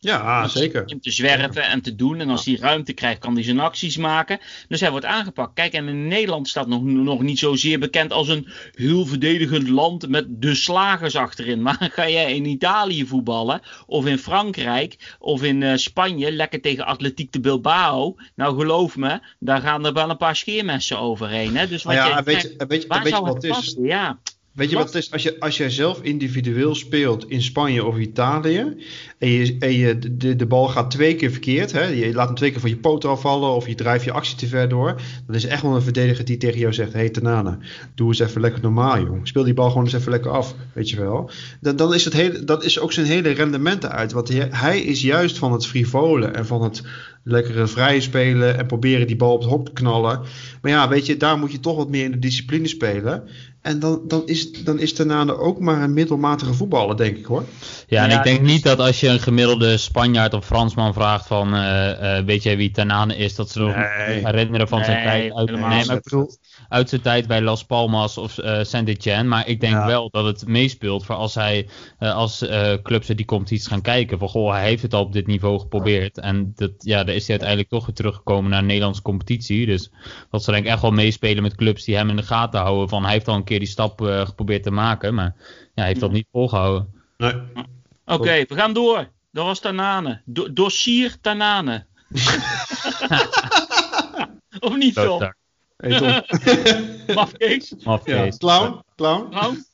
Ja, zeker. Om te zwerven en te doen. En als hij ruimte krijgt, kan hij zijn acties maken. Dus hij wordt aangepakt. Kijk, en in Nederland staat nog, nog niet zozeer bekend als een heel verdedigend land met de slagers achterin. Maar ga jij in Italië voetballen, of in Frankrijk, of in uh, Spanje, lekker tegen Atletiek de Bilbao. Nou, geloof me, daar gaan er wel een paar scheermessen overheen. Hè? Dus wat ja, weet je, weet je, weet je wat het is? Ja. Weet je wat het is? Als, je, als jij zelf individueel speelt in Spanje of Italië. en je, en je de, de bal gaat twee keer verkeerd. Hè, je laat hem twee keer van je poot afvallen. of je drijft je actie te ver door. dan is er echt wel een verdediger die tegen jou zegt: Hé hey, Tanane, doe eens even lekker normaal, jong. Speel die bal gewoon eens even lekker af. Weet je wel. Dan, dan is, het hele, dat is ook zijn hele rendement uit. Want hij, hij is juist van het frivolen en van het lekkere vrije spelen. en proberen die bal op het hok te knallen. Maar ja, weet je, daar moet je toch wat meer in de discipline spelen. En dan, dan, is, dan is Tanane ook maar een middelmatige voetballer, denk ik hoor. Ja, en ik denk niet dat als je een gemiddelde Spanjaard of Fransman vraagt van, uh, uh, weet jij wie Tanane is, dat ze nog herinneren van zijn tijd uit, nee, maar ik bedoel, uit zijn tijd bij Las Palmas of uh, Saint-Etienne. Maar ik denk wel dat het meespeelt voor als hij als clubs die competities gaan kijken. Van goh, hij heeft het al op dit niveau geprobeerd. En dat, ja, daar is hij uiteindelijk toch weer teruggekomen naar de Nederlandse competitie. Dus dat zal denk ik echt wel meespelen met clubs die hem in de gaten houden. Van hij heeft al een keer die stap uh, geprobeerd te maken. Maar ja, hij heeft dat niet volgehouden. Nee. Oké, we gaan door. Dat was Tanane. Do dossier Tanane. of niet, zo? Mafkees? Mafkees. Clown? Clown? Clown?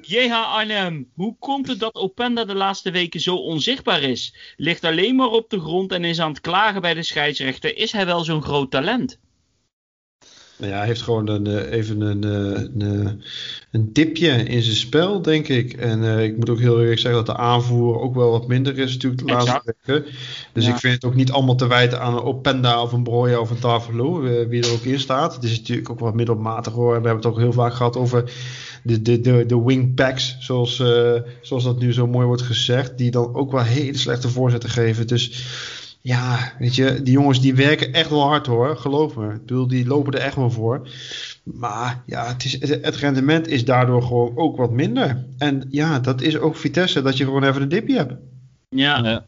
JH Arnhem, hoe komt het dat Openda de laatste weken zo onzichtbaar is? Ligt alleen maar op de grond en is aan het klagen bij de scheidsrechter. Is hij wel zo'n groot talent? Nou ja, hij heeft gewoon een, eh, even een, eh, een, eh, een dipje in zijn spel, denk ik. En uh, ik moet ook heel eerlijk zeggen dat de aanvoer ook wel wat minder is natuurlijk de laatste weken. Dus ik vind het ook niet allemaal te wijten aan een Openda of een Broja of een Tavelo, wie er ook in staat. Het is natuurlijk ook wat middelmatig hoor. We hebben het ook heel vaak gehad over de, de, de, de wingbacks, zoals, uh, zoals dat nu zo mooi wordt gezegd. Die dan ook wel hele slechte voorzetten geven. Dus ja, weet je, die jongens die werken echt wel hard hoor, geloof me. Ik bedoel, die lopen er echt wel voor. Maar ja, het, is, het rendement is daardoor gewoon ook wat minder. En ja, dat is ook Vitesse, dat je gewoon even een dipje hebt. Ja,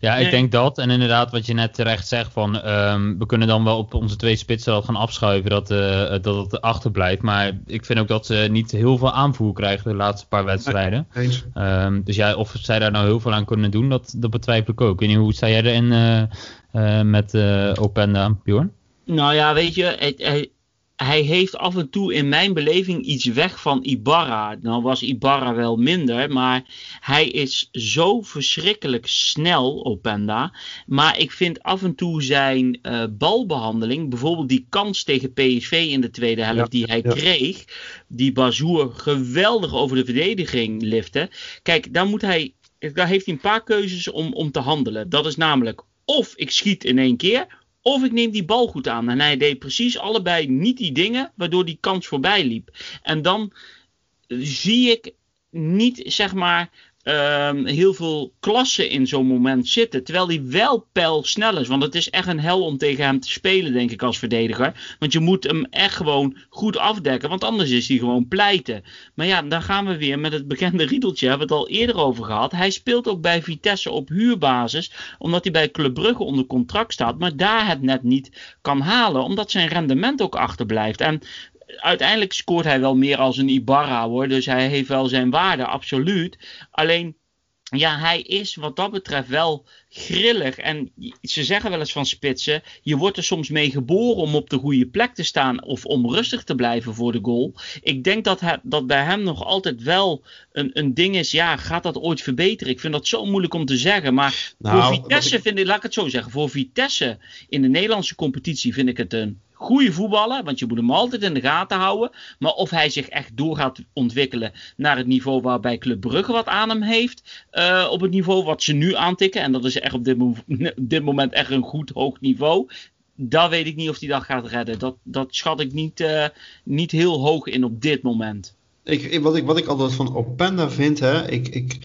ja. Ik denk dat. En inderdaad, wat je net terecht zegt, van um, we kunnen dan wel op onze twee spitsen gaan afschuiven dat, uh, dat het achterblijft. Maar ik vind ook dat ze niet heel veel aanvoer krijgen de laatste paar wedstrijden. Um, dus ja, of zij daar nou heel veel aan kunnen doen, dat, dat betwijfel ik ook. Ik weet niet, hoe sta jij erin uh, uh, met Openda, Bjorn? Nou ja, weet je, het, hij heeft af en toe in mijn beleving iets weg van Ibarra. Nou was Ibarra wel minder, maar hij is zo verschrikkelijk snel, Openda. Maar ik vind af en toe zijn uh, balbehandeling, bijvoorbeeld die kans tegen PSV in de tweede helft die hij kreeg, die Bazoer geweldig over de verdediging lifte. Kijk, daar, moet hij, daar heeft hij een paar keuzes om, om te handelen. Dat is namelijk of ik schiet in één keer, of ik neem die bal goed aan. En hij deed precies allebei niet die dingen waardoor die kans voorbij liep. En dan zie ik niet, zeg maar, um, heel veel klassen in zo'n moment zitten. Terwijl hij wel snel is. Want het is echt een hel om tegen hem te spelen, denk ik, als verdediger. Want je moet hem echt gewoon goed afdekken. Want anders is hij gewoon pleiten. Maar ja, dan gaan we weer met het bekende riedeltje. Hebben we het al eerder over gehad. Hij speelt ook bij Vitesse op huurbasis. Omdat hij bij Club Brugge onder contract staat. Maar daar het net niet kan halen. Omdat zijn rendement ook achterblijft. En uiteindelijk scoort hij wel meer als een Ibarra hoor. Dus hij heeft wel zijn waarde, absoluut. Alleen, ja, hij is wat dat betreft wel grillig. En ze zeggen wel eens van spitsen: je wordt er soms mee geboren om op de goede plek te staan of om rustig te blijven voor de goal. Ik denk dat, hij, dat bij hem nog altijd wel een, een ding is: ja, gaat dat ooit verbeteren? Ik vind dat zo moeilijk om te zeggen. Maar nou, voor Vitesse vind ik, laat ik het zo zeggen, voor Vitesse in de Nederlandse competitie vind ik het een goede voetballer, want je moet hem altijd in de gaten houden. Maar of hij zich echt door gaat ontwikkelen naar het niveau waarbij Club Brugge wat aan hem heeft. Uh, op het niveau wat ze nu aantikken. En dat is echt op dit, dit moment echt een goed hoog niveau. Daar weet ik niet of hij dat gaat redden. Dat, dat schat ik niet, uh, niet heel hoog in op dit moment. Ik, wat, ik, wat ik altijd van Openda vind, hè, ik, ik,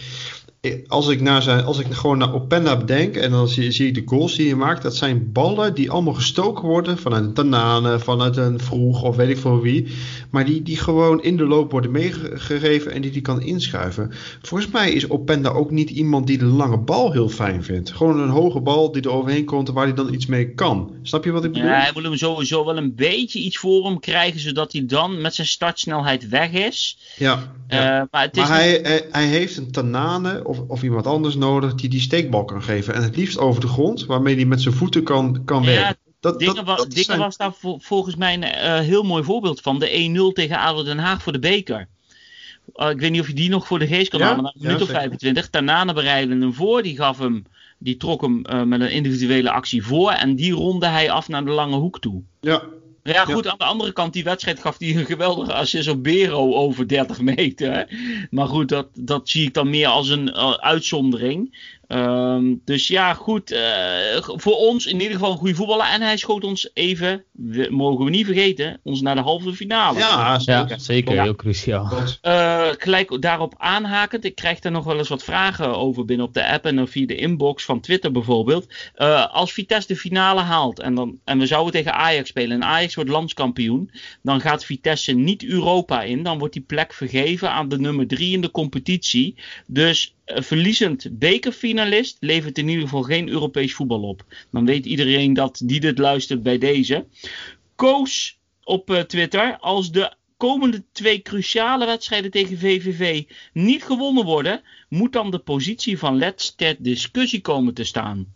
als ik, naar zijn, als ik gewoon naar Openda bedenk en dan zie, zie ik de goals die hij maakt, dat zijn ballen die allemaal gestoken worden vanuit een Tanane, vanuit een Vroeg of weet ik veel wie. Maar die, die gewoon in de loop worden meegegeven en die die kan inschuiven. Volgens mij is Openda ook niet iemand die de lange bal heel fijn vindt. Gewoon een hoge bal die er overheen komt en waar hij dan iets mee kan. Snap je wat ik bedoel? Ja, hij wil hem sowieso wel een beetje iets voor hem krijgen, zodat hij dan met zijn startsnelheid weg is. Ja, uh, maar, het is maar hij, hij, hij, heeft een Tanane of, of iemand anders nodig die die steekbal kan geven. En het liefst over de grond, waarmee hij met zijn voeten kan, kan ja, werken. Dat, dingen, dat, dingen was daar volgens mij een uh, heel mooi voorbeeld van. De 1-0 tegen ADO Den Haag voor de beker. Uh, ik weet niet of je die nog voor de geest kan ja? halen, maar een minuut of 25. Tanane bereidde hem voor, die gaf hem, die trok hem uh, met een individuele actie voor en die ronde hij af naar de lange hoek toe. Ja, ja, goed, aan de andere kant, die wedstrijd gaf hij een geweldige assist op Bero over 30 meter. Maar goed, dat, dat zie ik dan meer als een uh, uitzondering. Um, dus ja, goed. Uh, voor ons in ieder geval een goede voetballer. En hij schoot ons even, we, mogen we niet vergeten, ons naar de halve finale. Ja, zeker. Ja, zeker ja. Heel cruciaal. Uh, gelijk daarop aanhakend. Ik krijg er nog wel eens wat vragen over binnen op de app en via de inbox van Twitter bijvoorbeeld. Uh, als Vitesse de finale haalt en, dan, en we zouden tegen Ajax spelen en Ajax wordt landskampioen, dan gaat Vitesse niet Europa in. Dan wordt die plek vergeven aan de nummer 3 in de competitie. Dus verliezend bekerfinalist levert in ieder geval geen Europees voetbal op. Dan weet iedereen dat die dit luistert bij deze. Koos op uh, Twitter, als de komende twee cruciale wedstrijden tegen VVV niet gewonnen worden, moet dan de positie van Let's ter discussie komen te staan.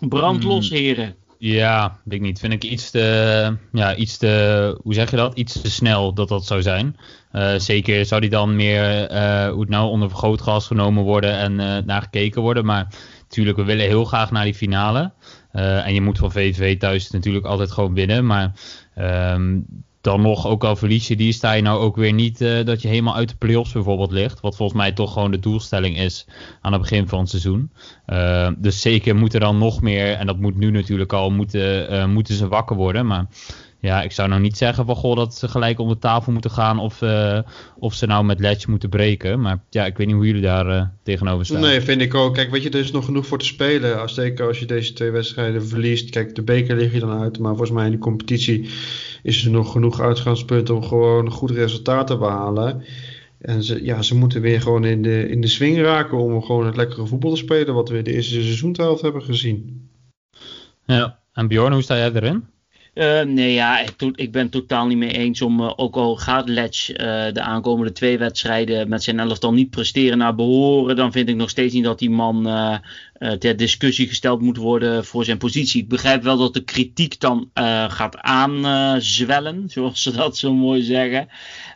Brandlos, hmm. heren. Ja, weet ik niet. Vind ik iets te, ja, iets te, hoe zeg je dat? Iets te snel dat dat zou zijn. Uh, zeker zou die dan meer, uh, hoe het nou, onder vergrootglas genomen worden en uh, naar gekeken worden. Maar natuurlijk, we willen heel graag naar die finale. en je moet van VVV thuis natuurlijk altijd gewoon winnen. Maar um, dan nog, ook al verlies je die, sta je nou ook weer niet uh, dat je helemaal uit de playoffs bijvoorbeeld ligt. Wat volgens mij toch gewoon de doelstelling is aan het begin van het seizoen. Uh, dus zeker moet er dan nog meer, en dat moet nu natuurlijk al, moeten, uh, moeten ze wakker worden. Maar ja, ik zou nou niet zeggen van goh dat ze gelijk om de tafel moeten gaan of, of ze nou met ledge moeten breken. Maar ja, ik weet niet hoe jullie daar tegenover staan. Nee, vind ik ook. Kijk, weet je, er is nog genoeg voor te spelen. Als, zeker als je deze twee wedstrijden verliest. Kijk, de beker lig je dan uit. Maar volgens mij in die competitie is er nog genoeg uitgangspunten om gewoon een goed resultaat te behalen. En ze, ja, ze moeten weer gewoon in de, in de swing raken om gewoon het lekkere voetbal te spelen. Wat we de eerste seizoenshelft hebben gezien. Ja, en Bjorn, hoe sta jij erin? Uh, nee, ja, ik, ik, ben het totaal niet mee eens om, uh, ook al gaat Letch uh, de aankomende twee wedstrijden met zijn elftal niet presteren naar behoren, dan vind ik nog steeds niet dat die man ter discussie gesteld moet worden voor zijn positie. Ik begrijp wel dat de kritiek dan gaat aanzwellen, zoals ze dat zo mooi zeggen.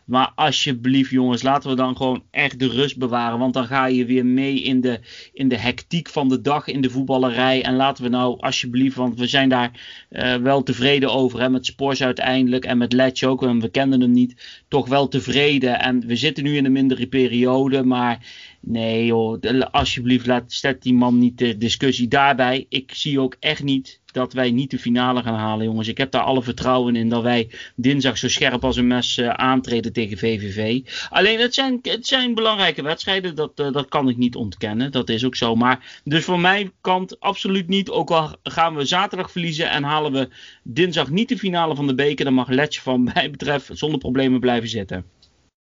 Maar alsjeblieft, jongens, laten we dan gewoon echt de rust bewaren. Want dan ga je weer mee in de, in de hectiek van de dag in de voetballerij. En laten we nou alsjeblieft, want we zijn daar uh, wel tevreden over. Hè, met Spors uiteindelijk en met Letch ook. En we kenden hem niet. Toch wel tevreden. En we zitten nu in een mindere periode. Maar nee, joh, alsjeblieft, laat, zet die man niet de discussie daarbij. Ik zie ook echt niet dat wij niet de finale gaan halen, jongens. Ik heb daar alle vertrouwen in dat wij dinsdag zo scherp als een mes uh, aantreden tegen VVV. Alleen het zijn, het zijn belangrijke wedstrijden, dat, uh, dat kan ik niet ontkennen. Dat is ook zo. Maar dus van mijn kant absoluut niet. Ook al gaan we zaterdag verliezen en halen we dinsdag niet de finale van de beker, dan mag Letje van mij betreft zonder problemen blijven zitten.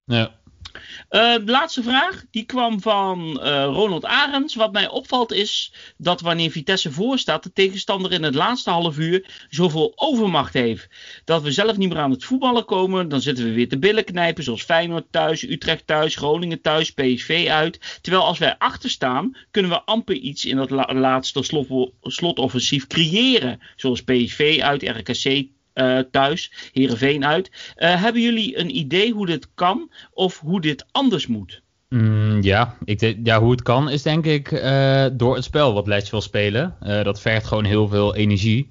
Ja, uh, de laatste vraag, die kwam van uh, Ronald Arends. Wat mij opvalt is dat wanneer Vitesse voorstaat, de tegenstander in het laatste half uur zoveel overmacht heeft. Dat we zelf niet meer aan het voetballen komen, dan zitten we weer te billen knijpen, zoals Feyenoord thuis, Utrecht thuis, Groningen thuis, PSV uit. Terwijl als wij achter staan, kunnen we amper iets in dat la laatste slot slotoffensief creëren. Zoals PSV uit, RKC uh, thuis, Heerenveen uit. Uh, hebben jullie een idee hoe dit kan of hoe dit anders moet? Mm, ja, ik ja, hoe het kan is denk ik uh, door het spel wat Letch wil spelen. dat vergt gewoon heel veel energie.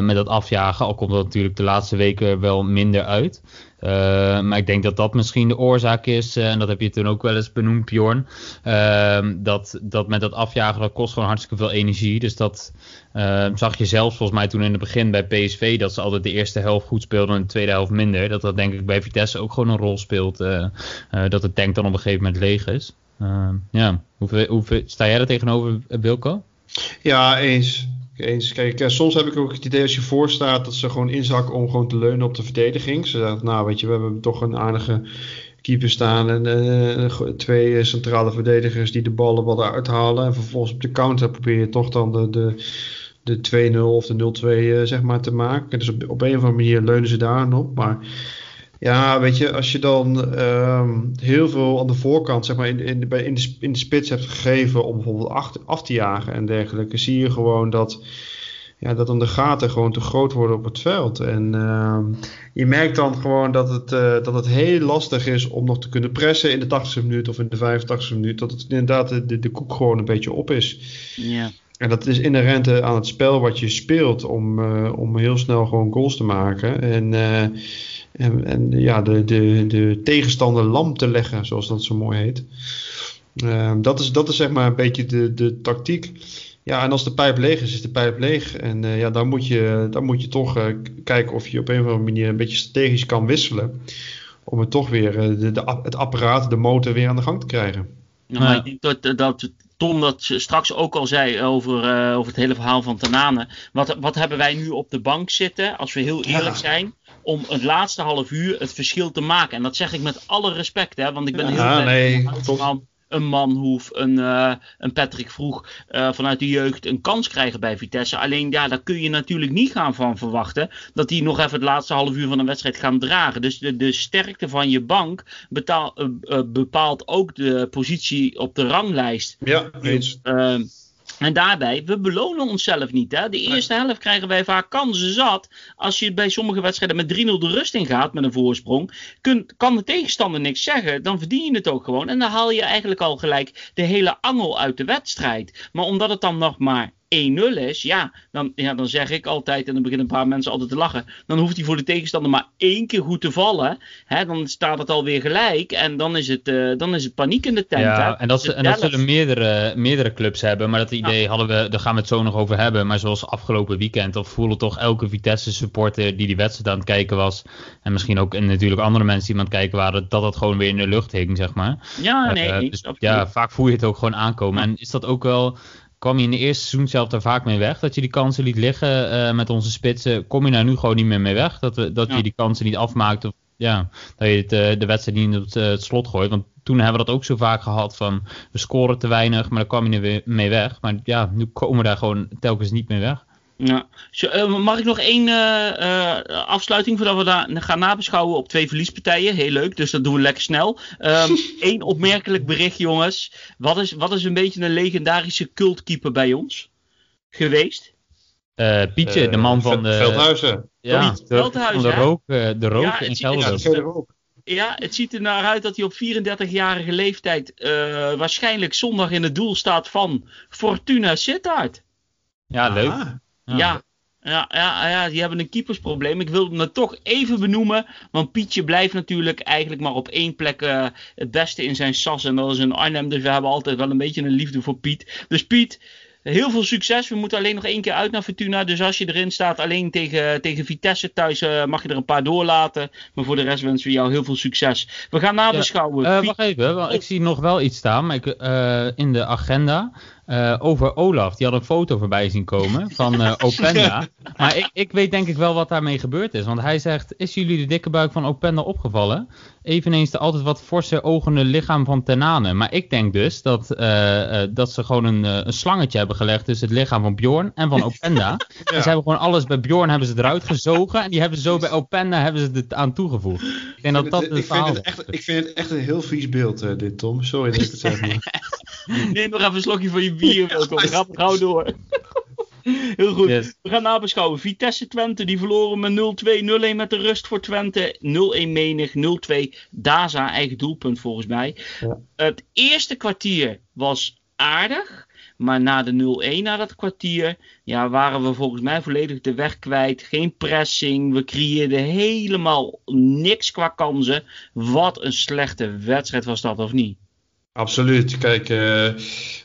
Met dat afjagen, al komt dat natuurlijk de laatste weken wel minder uit. Uh, maar ik denk dat dat misschien de oorzaak is. Uh, en dat heb je toen ook wel eens benoemd, Bjorn. Dat, dat met dat afjagen, dat kost gewoon hartstikke veel energie. Dus dat zag je zelfs volgens mij toen in het begin bij PSV. Dat ze altijd de eerste helft goed speelden en de tweede helft minder. Dat dat denk ik bij Vitesse ook gewoon een rol speelt. Eh, dat het tank dan op een gegeven moment leeg is. Ja, hoe, hoe, sta jij er tegenover, Wilco? Ja, eens eens. Kijk, eh, soms heb ik ook het idee als je voor staat dat ze gewoon inzakken om gewoon te leunen op de verdediging. Ze zeggen, nou weet je, we hebben toch een aardige keeper staan en uh, twee centrale verdedigers die de ballen wat uithalen. En vervolgens op de counter probeer je toch dan de, de, de 2-0 of de 0-2 zeg maar te maken. Dus op, op een of andere manier leunen ze daar op. Maar ja, weet je, als je dan ehm, heel veel aan de voorkant, zeg maar, in, in, de, in, de, in de spits hebt gegeven om bijvoorbeeld af, af te jagen en dergelijke, zie je gewoon dat, ja, dat dan de gaten gewoon te groot worden op het veld. En uh, je merkt dan gewoon dat het, uh, dat het heel lastig is om nog te kunnen pressen in de 80e minuut of in de 85e minuut. Dat het inderdaad de, de koek gewoon een beetje op is. Ja. En dat is inherent aan het spel wat je speelt om, uh, om heel snel gewoon goals te maken. En en, en ja, de, de, de tegenstander lam te leggen, zoals dat zo mooi heet. Ehm, dat, is, dat is zeg maar een beetje de, de tactiek. Ja, en als de pijp leeg is, is de pijp leeg. En uh, ja, dan moet je, dan moet je toch uh, kijken of je op een of andere manier een beetje strategisch kan wisselen. Om het toch weer, uh, de, de, het apparaat, de motor weer aan de gang te krijgen. Ja, maar ik denk dat, dat Tom dat straks ook al zei over, over het hele verhaal van Tanane. Wat, wat hebben wij nu op de bank zitten, als we heel eerlijk ja. zijn, om het laatste half uur het verschil te maken. En dat zeg ik met alle respect, hè, want ik ben heel ja, nee, van een Manhoef, een, uh, een Patrick Vroeg uh, vanuit de jeugd een kans krijgen bij Vitesse. Alleen ja, daar kun je natuurlijk niet gaan van verwachten dat die nog even het laatste half uur van een wedstrijd gaan dragen. Dus de, de sterkte van je bank betaal, uh, bepaalt ook de positie op de ranglijst. Ja, eens. En daarbij, we belonen onszelf niet. Hè? De eerste helft krijgen wij vaak kansen zat. Als je bij sommige wedstrijden met 3-0 de rust in gaat met een voorsprong, kun, kan de tegenstander niks zeggen. Dan verdien je het ook gewoon. En dan haal je eigenlijk al gelijk de hele angel uit de wedstrijd. Maar omdat het dan nog maar 1-0 is, ja dan, ja, dan zeg ik altijd, en dan beginnen een paar mensen altijd te lachen, dan hoeft hij voor de tegenstander maar één keer goed te vallen. Hè, dan staat het alweer gelijk en dan is het, uh, dan is het paniek in de tent. Ja, hè. en dat, Dus en dat zullen meerdere, meerdere clubs hebben, maar dat idee hadden we, daar gaan we het zo nog over hebben. Maar zoals afgelopen weekend, of voelde toch elke Vitesse supporter die die wedstrijd aan het kijken was, en misschien ook en natuurlijk andere mensen die aan het kijken waren, dat dat gewoon weer in de lucht hing, zeg maar. Ja, nee, Uh, eens, dus, ja, vaak voel je het ook gewoon aankomen. Ja. En is dat ook wel kwam je in de eerste seizoen zelf daar vaak mee weg. Dat je die kansen liet liggen uh, met onze spitsen. Kom je daar nu gewoon niet meer mee weg. Dat, we, dat Ja. je die kansen niet afmaakt. Of ja, dat je het, uh, de wedstrijd niet op het, uh, het, slot gooit. Want toen hebben we dat ook zo vaak gehad van we scoren te weinig, maar dan kwam je er weer mee weg. Maar ja, nu komen we daar gewoon telkens niet meer weg. Ja. Zo, uh, mag ik nog één uh, uh, afsluiting voordat we daar gaan nabeschouwen op twee verliespartijen? Heel leuk, dus dat doen we lekker snel. Eén um, opmerkelijk bericht, jongens. Wat is, wat is een beetje een legendarische cultkeeper bij ons geweest? Uh, Pietje, de man van de... Veldhuizen. Ja, de, Veldhuizen, van de rook, de rook ja, in Gelderdoom. Ja, het ziet er naar uit dat hij op 34-jarige leeftijd uh, waarschijnlijk zondag in het doel staat van Fortuna Sittard. Ja, leuk. Ah. Ja. Ja, ja, ja, die hebben een keepersprobleem. Ik wilde het toch even benoemen. Want Pietje blijft natuurlijk eigenlijk maar op één plek uh, het beste in zijn sas. En dat is in Arnhem. Dus we hebben altijd wel een beetje een liefde voor Piet. Dus Piet, heel veel succes. We moeten alleen nog één keer uit naar Fortuna. Dus als je erin staat, alleen tegen, tegen Vitesse thuis, uh, mag je er een paar doorlaten. Maar voor de rest wensen we jou heel veel succes. We gaan nabeschouwen. Ja, uh, wacht even, want ik zie nog wel iets staan. Maar ik, in de agenda. Uh, over Olaf. Die had een foto voorbij zien komen van uh, Openda. maar ik, ik, weet denk ik wel wat daarmee gebeurd is. Want hij zegt, is jullie de dikke buik van Openda opgevallen? Eveneens de altijd wat forse ogende lichaam van Tenane. Maar ik denk dus dat, uh, dat ze gewoon een, een, slangetje hebben gelegd tussen het lichaam van Bjorn en van Openda. ja. En ze hebben gewoon alles bij Bjorn hebben ze eruit gezogen. En die hebben ze zo bij Openda hebben ze het aan toegevoegd. Ik denk dat dat het, het ik verhaal vind het echt, Ik vind het echt een heel vies beeld dit Tom. Sorry dat ik het zeg maar. Neem nog even een slokje van je bier, Welkom. Ga gauw door. Heel goed. Yes. We gaan nabeschouwen. Vitesse Twente, die verloren met 0-2. 0-1 met de rust voor Twente. 0-1 menig. 0-2 Daza, eigen doelpunt volgens mij. Ja. Het eerste kwartier was aardig. Maar na de 0-1, na dat kwartier, ja, waren we volgens mij volledig de weg kwijt. Geen pressing. We creëerden helemaal niks qua kansen. Wat een slechte wedstrijd was dat, of niet? Absoluut. Kijk, uh,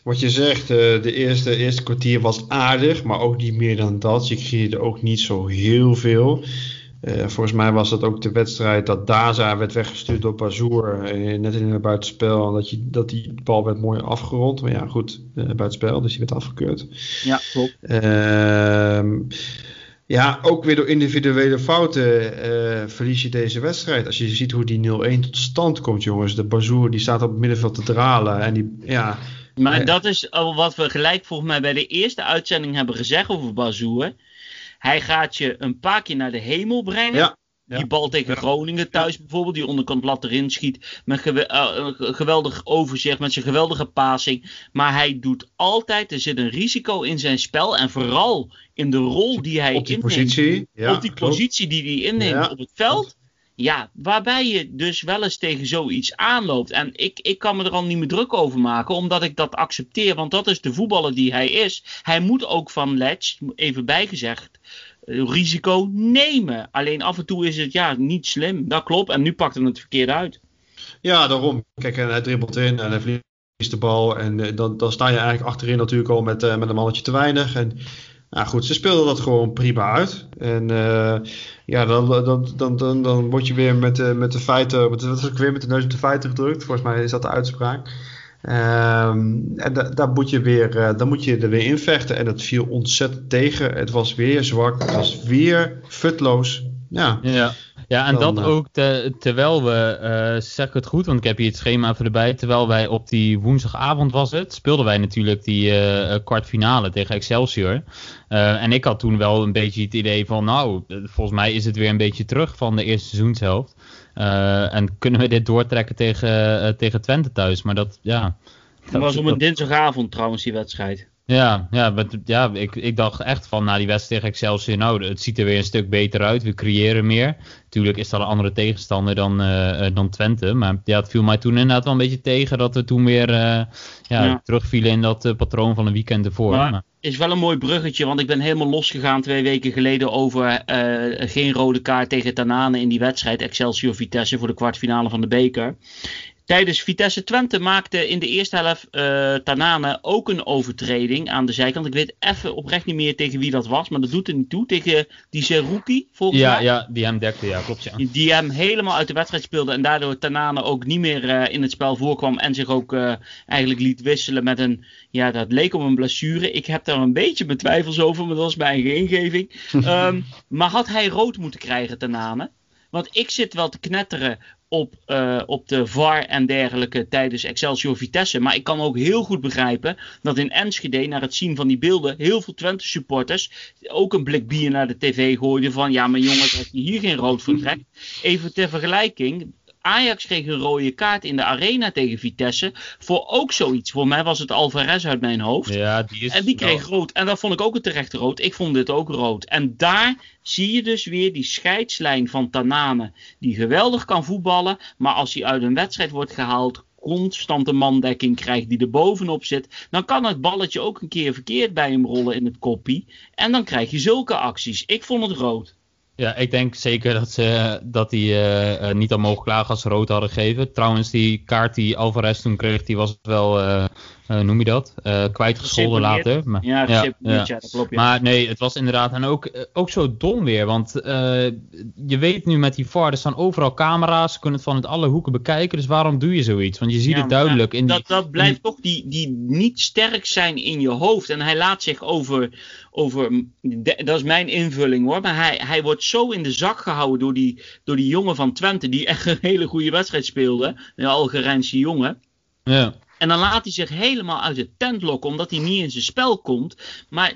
wat je zegt, uh, de eerste, eerste kwartier was aardig, maar ook niet meer dan dat. Je creëerde ook niet zo heel veel. Uh, volgens mij was dat ook de wedstrijd dat Daza werd weggestuurd door Bazoer, net in het buitenspel. En dat, je, dat die bal werd mooi afgerond. Maar ja, goed, buitenspel, dus die werd afgekeurd. Ja, klopt. Ehm, ja, ook weer door individuele fouten uh, verlies je deze wedstrijd. Als je ziet hoe die 0-1 tot stand komt, jongens. De Bazoer die staat op het middenveld te dralen. En die, ja, maar dat is wat we gelijk volgens mij bij de eerste uitzending hebben gezegd over Bazoer. Hij gaat je een paar keer naar de hemel brengen. Ja. Die bal tegen Groningen thuis bijvoorbeeld, die onderkant lat erin schiet. Met gewe uh, geweldig overzicht, met zijn geweldige passing. Maar hij doet altijd, er zit een risico in zijn spel. En vooral in de rol die hij op die inneemt. Positie. Ja, op die positie die hij inneemt op het veld. Ja, waarbij je dus wel eens tegen zoiets aanloopt. En ik, ik kan me er al niet meer druk over maken, omdat ik dat accepteer. Want dat is de voetballer die hij is. Hij moet ook van Letch, even bijgezegd, risico nemen. Alleen af en toe is het ja niet slim. Dat klopt. En nu pakt hij het verkeerd uit. Ja, daarom. Kijk, en hij dribbelt in en hij vliegt de bal. En dan, dan sta je eigenlijk achterin natuurlijk al met, met een mannetje te weinig. En nou goed, ze speelden dat gewoon prima uit. En ja, dan, dan, dan, dan, dan word je weer met, met de feiten, is weer met de neus op de feiten gedrukt. Volgens mij is dat de uitspraak. Ehm, en da daar moet je weer, uh, dan moet je er weer in vechten. En dat viel ontzettend tegen. Het was weer zwak. Het was weer futloos. Ja, ja. ja en dat uh, ook terwijl we, uh, zeg het goed, want ik heb hier het schema even erbij. Terwijl wij op die woensdagavond was het, speelden wij natuurlijk die kwartfinale tegen Excelsior. en ik had toen wel een beetje het idee van, nou, volgens mij is het weer een beetje terug van de eerste seizoenshelft. Uh, en kunnen we dit doortrekken tegen, uh, tegen Twente thuis? Maar dat, ja. Dat was op een dinsdagavond trouwens, die wedstrijd. Ja, ja, maar, ja ik, ik dacht echt van na die wedstrijd tegen Excelsior, nou, het ziet er weer een stuk beter uit. We creëren meer. Tuurlijk is dat een andere tegenstander dan, uh, dan Twente. Maar ja, het viel mij toen inderdaad wel een beetje tegen dat we toen weer ja, ja, terugvielen in dat patroon van een weekend ervoor. Maar, maar, is wel een mooi bruggetje, want ik ben helemaal losgegaan twee weken geleden over geen rode kaart tegen Tanane in die wedstrijd. Excelsior Vitesse voor de kwartfinale van de beker. Tijdens Vitesse Twente maakte in de eerste helft uh, Tanane ook een overtreding aan de zijkant. Ik weet even oprecht niet meer tegen wie dat was, maar dat doet er niet toe. Tegen die Zerouki, volgens ja, mij. Ja, die hem dekte, ja, klopt. Ja. Die hem helemaal uit de wedstrijd speelde en daardoor Tanane ook niet meer uh, in het spel voorkwam en zich ook uh, eigenlijk liet wisselen met een, ja, dat leek op een blessure. Ik heb daar een beetje mijn twijfels over, maar dat was mijn eigen ingeving. um, maar had hij rood moeten krijgen, Tanane? Want ik zit wel te knetteren op, uh, op de VAR en dergelijke tijdens Excelsior Vitesse. Maar ik kan ook heel goed begrijpen dat in Enschede, naar het zien van die beelden, heel veel Twente supporters ook een blik bier naar de tv gooiden van ja, maar jongens, als je hier geen rood voor trekt. Even ter vergelijking, Ajax kreeg een rode kaart in de arena tegen Vitesse. Voor ook zoiets. Voor mij was het Alvarez uit mijn hoofd. Ja, die is en die kreeg rood. En dat vond ik ook een terecht rood. Ik vond dit ook rood. En daar zie je dus weer die scheidslijn van Tanane. Die geweldig kan voetballen. Maar als hij uit een wedstrijd wordt gehaald. Constante mandekking krijgt die er bovenop zit. Dan kan het balletje ook een keer verkeerd bij hem rollen in het koppie. En dan krijg je zulke acties. Ik vond het rood. Ja, ik denk zeker dat ze dat die uh, niet al mogen klagen als ze rood hadden gegeven. Trouwens, die kaart die Alvarez toen kreeg, die was wel, uh, noem je dat, kwijtgescholden later. Maar, ja, ja, ja. dat klopt. Ja. Maar nee, het was inderdaad en ook, ook zo dom weer. Want je weet nu met die VAR, er staan overal camera's, ze kunnen het van het alle hoeken bekijken. Dus waarom doe je zoiets? Want je ziet het duidelijk. in dat, die, dat blijft toch die, die niet sterk zijn in je hoofd. En hij laat zich over over. Dat is mijn invulling hoor. Maar hij, hij wordt zo in de zak gehouden door die, door die jongen van Twente. Die echt een hele goede wedstrijd speelde. Een Algerijnse jongen. Ja. En dan laat hij zich helemaal uit de tent lokken, omdat hij niet in zijn spel komt. Maar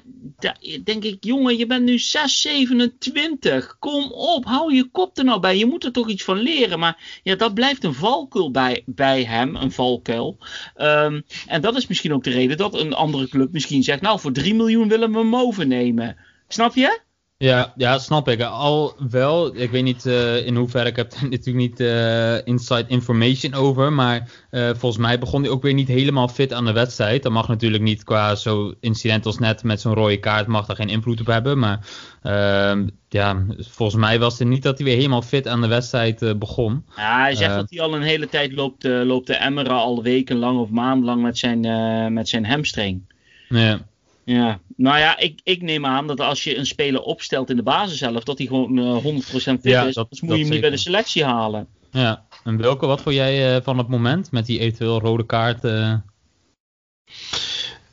denk ik, jongen, je bent nu 6, 27. Kom op, hou je kop er nou bij. Je moet er toch iets van leren. Maar ja, dat blijft een valkuil bij, bij hem, een valkuil. Um, en dat is misschien ook de reden dat een andere club misschien zegt, nou, voor 3 miljoen willen we hem overnemen. Snap je? Ja, ja, snap ik. Al wel, ik weet niet uh, in hoeverre, ik heb er natuurlijk niet uh, inside information over, maar uh, volgens mij begon hij ook weer niet helemaal fit aan de wedstrijd. Dat mag natuurlijk niet qua zo'n incident als net met zo'n rode kaart, mag daar geen invloed op hebben, maar ehm, ja, volgens mij was het niet dat hij weer helemaal fit aan de wedstrijd begon. Ja, hij zegt dat hij al een hele tijd loopt, loopt te emmeren, al wekenlang of maandenlang met zijn, met zijn hamstring. Ja. Ja, nou ja, ik, ik neem aan dat als je een speler opstelt in de basis zelf, dat hij gewoon uh, 100% fit ja, is. Dat, dus moet je hem niet bij de selectie halen. Ja, en welke, wat vond jij uh, van het moment met die eventueel rode kaart? Uh...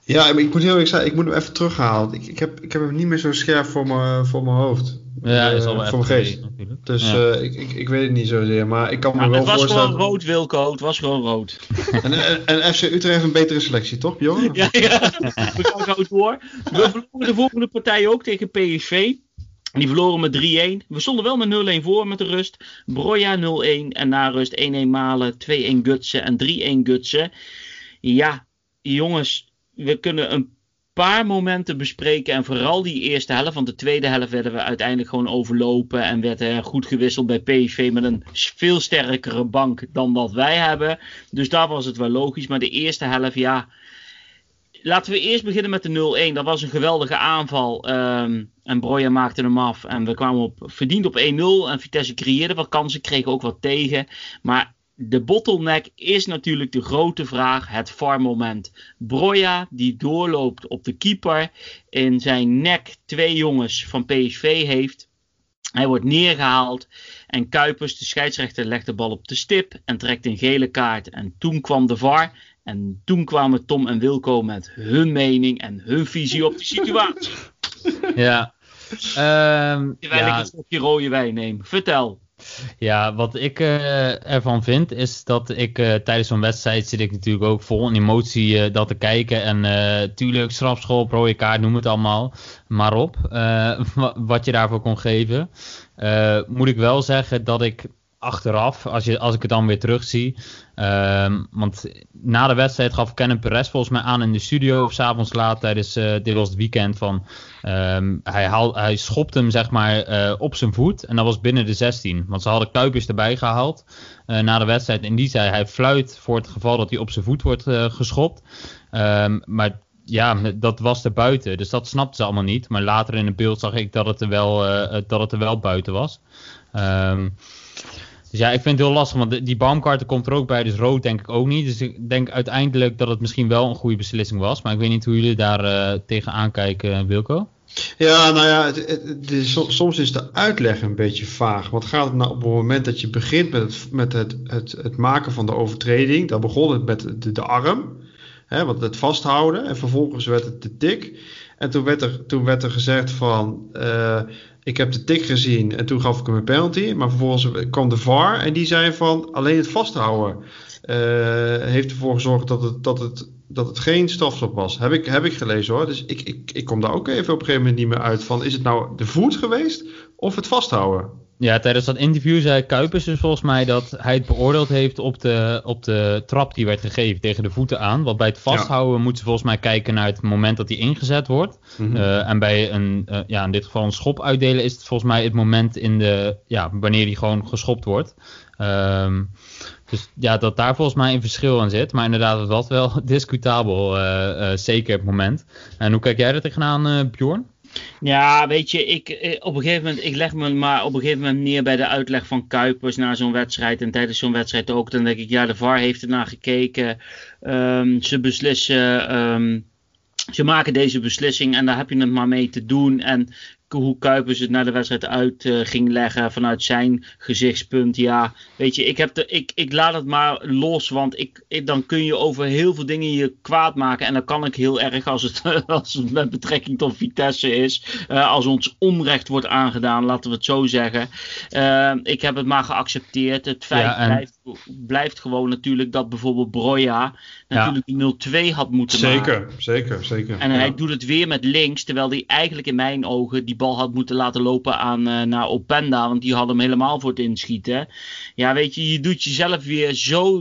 Ja, ik moet heel eerlijk zeggen, ik moet hem even terughalen. Ik, ik, heb, ik heb hem niet meer zo scherp voor mijn, voor mijn hoofd. Ja, dat is al uh, voor mijn geest. Dus ja. uh, ik, ik, ik weet het niet zozeer, maar ik kan me ja, wel voorstellen... Het was gewoon rood, Wilco. Het was gewoon rood. en, en, en, FC Utrecht heeft een betere selectie, toch, jongen? ja, ja. We gaan zo door. We verloren de volgende partij ook tegen PSV. Die verloren met 3-1. We stonden wel met 0-1 voor met de rust. Broja 0-1 en na rust 1-1 Malen, 2-1 Gutsen en 3-1 Gutsen. Ja, jongens, we kunnen een paar momenten bespreken. En vooral die eerste helft. Want de tweede helft werden we uiteindelijk gewoon overlopen. En werd er goed gewisseld bij PSV met een veel sterkere bank dan dat wij hebben. Dus daar was het wel logisch. Maar de eerste helft, ja. Laten we eerst beginnen met de 0-1. Dat was een geweldige aanval. Um, en Broja maakte hem af. En we kwamen op, verdiend op 1-0. En Vitesse creëerde wat kansen, kregen ook wat tegen. Maar de bottleneck is natuurlijk de grote vraag, het VAR-moment. Broja die doorloopt op de keeper, in zijn nek twee jongens van PSV heeft. Hij wordt neergehaald en Kuipers, de scheidsrechter, legt de bal op de stip en trekt een gele kaart. En toen kwam de VAR en toen kwamen Tom en Wilco met hun mening en hun visie op de situatie. Ja. Um, Terwijl ja. ik een stokje rode wijn neem. Vertel. Ja, wat ik uh, ervan vind is dat ik uh, tijdens zo'n wedstrijd zit ik natuurlijk ook vol in emotie uh, dat te kijken. En tuurlijk, strafschool, rode kaart, noem het allemaal maar op. wat je daarvoor kon geven. moet ik wel zeggen dat ik achteraf, als, je, als ik het dan weer terugzie. Um, want na de wedstrijd gaf Kennen Perez volgens mij aan in de studio. Of s'avonds laat tijdens, uh, dit was het weekend van. Um, hij, haal, hij schopt hem zeg maar uh, op zijn voet. En dat was binnen de 16. Want ze hadden Kuipers erbij gehaald uh, na de wedstrijd. En die zei hij fluit voor het geval dat hij op zijn voet wordt geschopt. Um, maar ja, dat was er buiten. Dus dat snapten ze allemaal niet. Maar later in het beeld zag ik dat het er wel, dat het er wel buiten was. Um, dus ja, ik vind het heel lastig, want die Baumkarten komt er ook bij, dus rood denk ik ook niet. Dus ik denk uiteindelijk dat het misschien wel een goede beslissing was. Maar ik weet niet hoe jullie daar uh, tegenaan kijken, Wilco. Ja, nou ja, het, soms is de uitleg een beetje vaag. Wat gaat het nou op het moment dat je begint met het, met het, het, het maken van de overtreding? Dan begon het met de, de arm, hè, want het vasthouden. En vervolgens werd het de tik. En toen werd er, toen werd er gezegd van... Uh, ik heb de tik gezien en toen gaf ik hem een penalty. Maar vervolgens kwam de VAR en die zei van alleen het vasthouden uh, heeft ervoor gezorgd dat het, dat het, dat het geen strafstop was. Heb ik, heb ik gelezen hoor. Dus ik, ik, ik kom daar ook even op een gegeven moment niet meer uit van is het nou de voet geweest of het vasthouden? Ja, tijdens dat interview zei Kuipers dus volgens mij dat hij het beoordeeld heeft op de, op de trap die werd gegeven tegen de voeten aan. Want bij het vasthouden ja. moeten ze volgens mij kijken naar het moment dat hij ingezet wordt. Mm -hmm. uh, en bij een, uh, ja, in dit geval een schop uitdelen is het volgens mij het moment in de, ja, wanneer hij gewoon geschopt wordt. Um, dus ja, dat daar volgens mij een verschil aan zit. Maar inderdaad, het was wel discutabel, uh, zeker het moment. En hoe kijk jij er tegenaan, Bjorn? Ja, weet je, ik, eh, op een gegeven moment, ik leg me maar op een gegeven moment neer bij de uitleg van Kuipers na zo'n wedstrijd. En tijdens zo'n wedstrijd ook. Dan denk ik, ja, de VAR heeft ernaar gekeken. Um, ze beslissen. Um, ze maken deze beslissing en daar heb je het maar mee te doen. En hoe Kuipers het naar de wedstrijd uit uh, ging leggen vanuit zijn gezichtspunt. Ja, weet je, ik, heb de, ik, ik laat het maar los, want ik, ik, dan kun je over heel veel dingen je kwaad maken. En dan kan ik heel erg als het, als het met betrekking tot Vitesse is. Uh, als ons onrecht wordt aangedaan, laten we het zo zeggen. Uh, ik heb het maar geaccepteerd. Het feit ja, en... blijft, gewoon natuurlijk dat bijvoorbeeld Broja natuurlijk ja. 0-2 had moeten zeker, maken. Zeker, zeker. En ja. hij doet het weer met links, terwijl hij eigenlijk in mijn ogen die bal had moeten laten lopen aan, uh, naar Openda, want die had hem helemaal voor het inschieten. Ja, weet je, je doet jezelf weer zo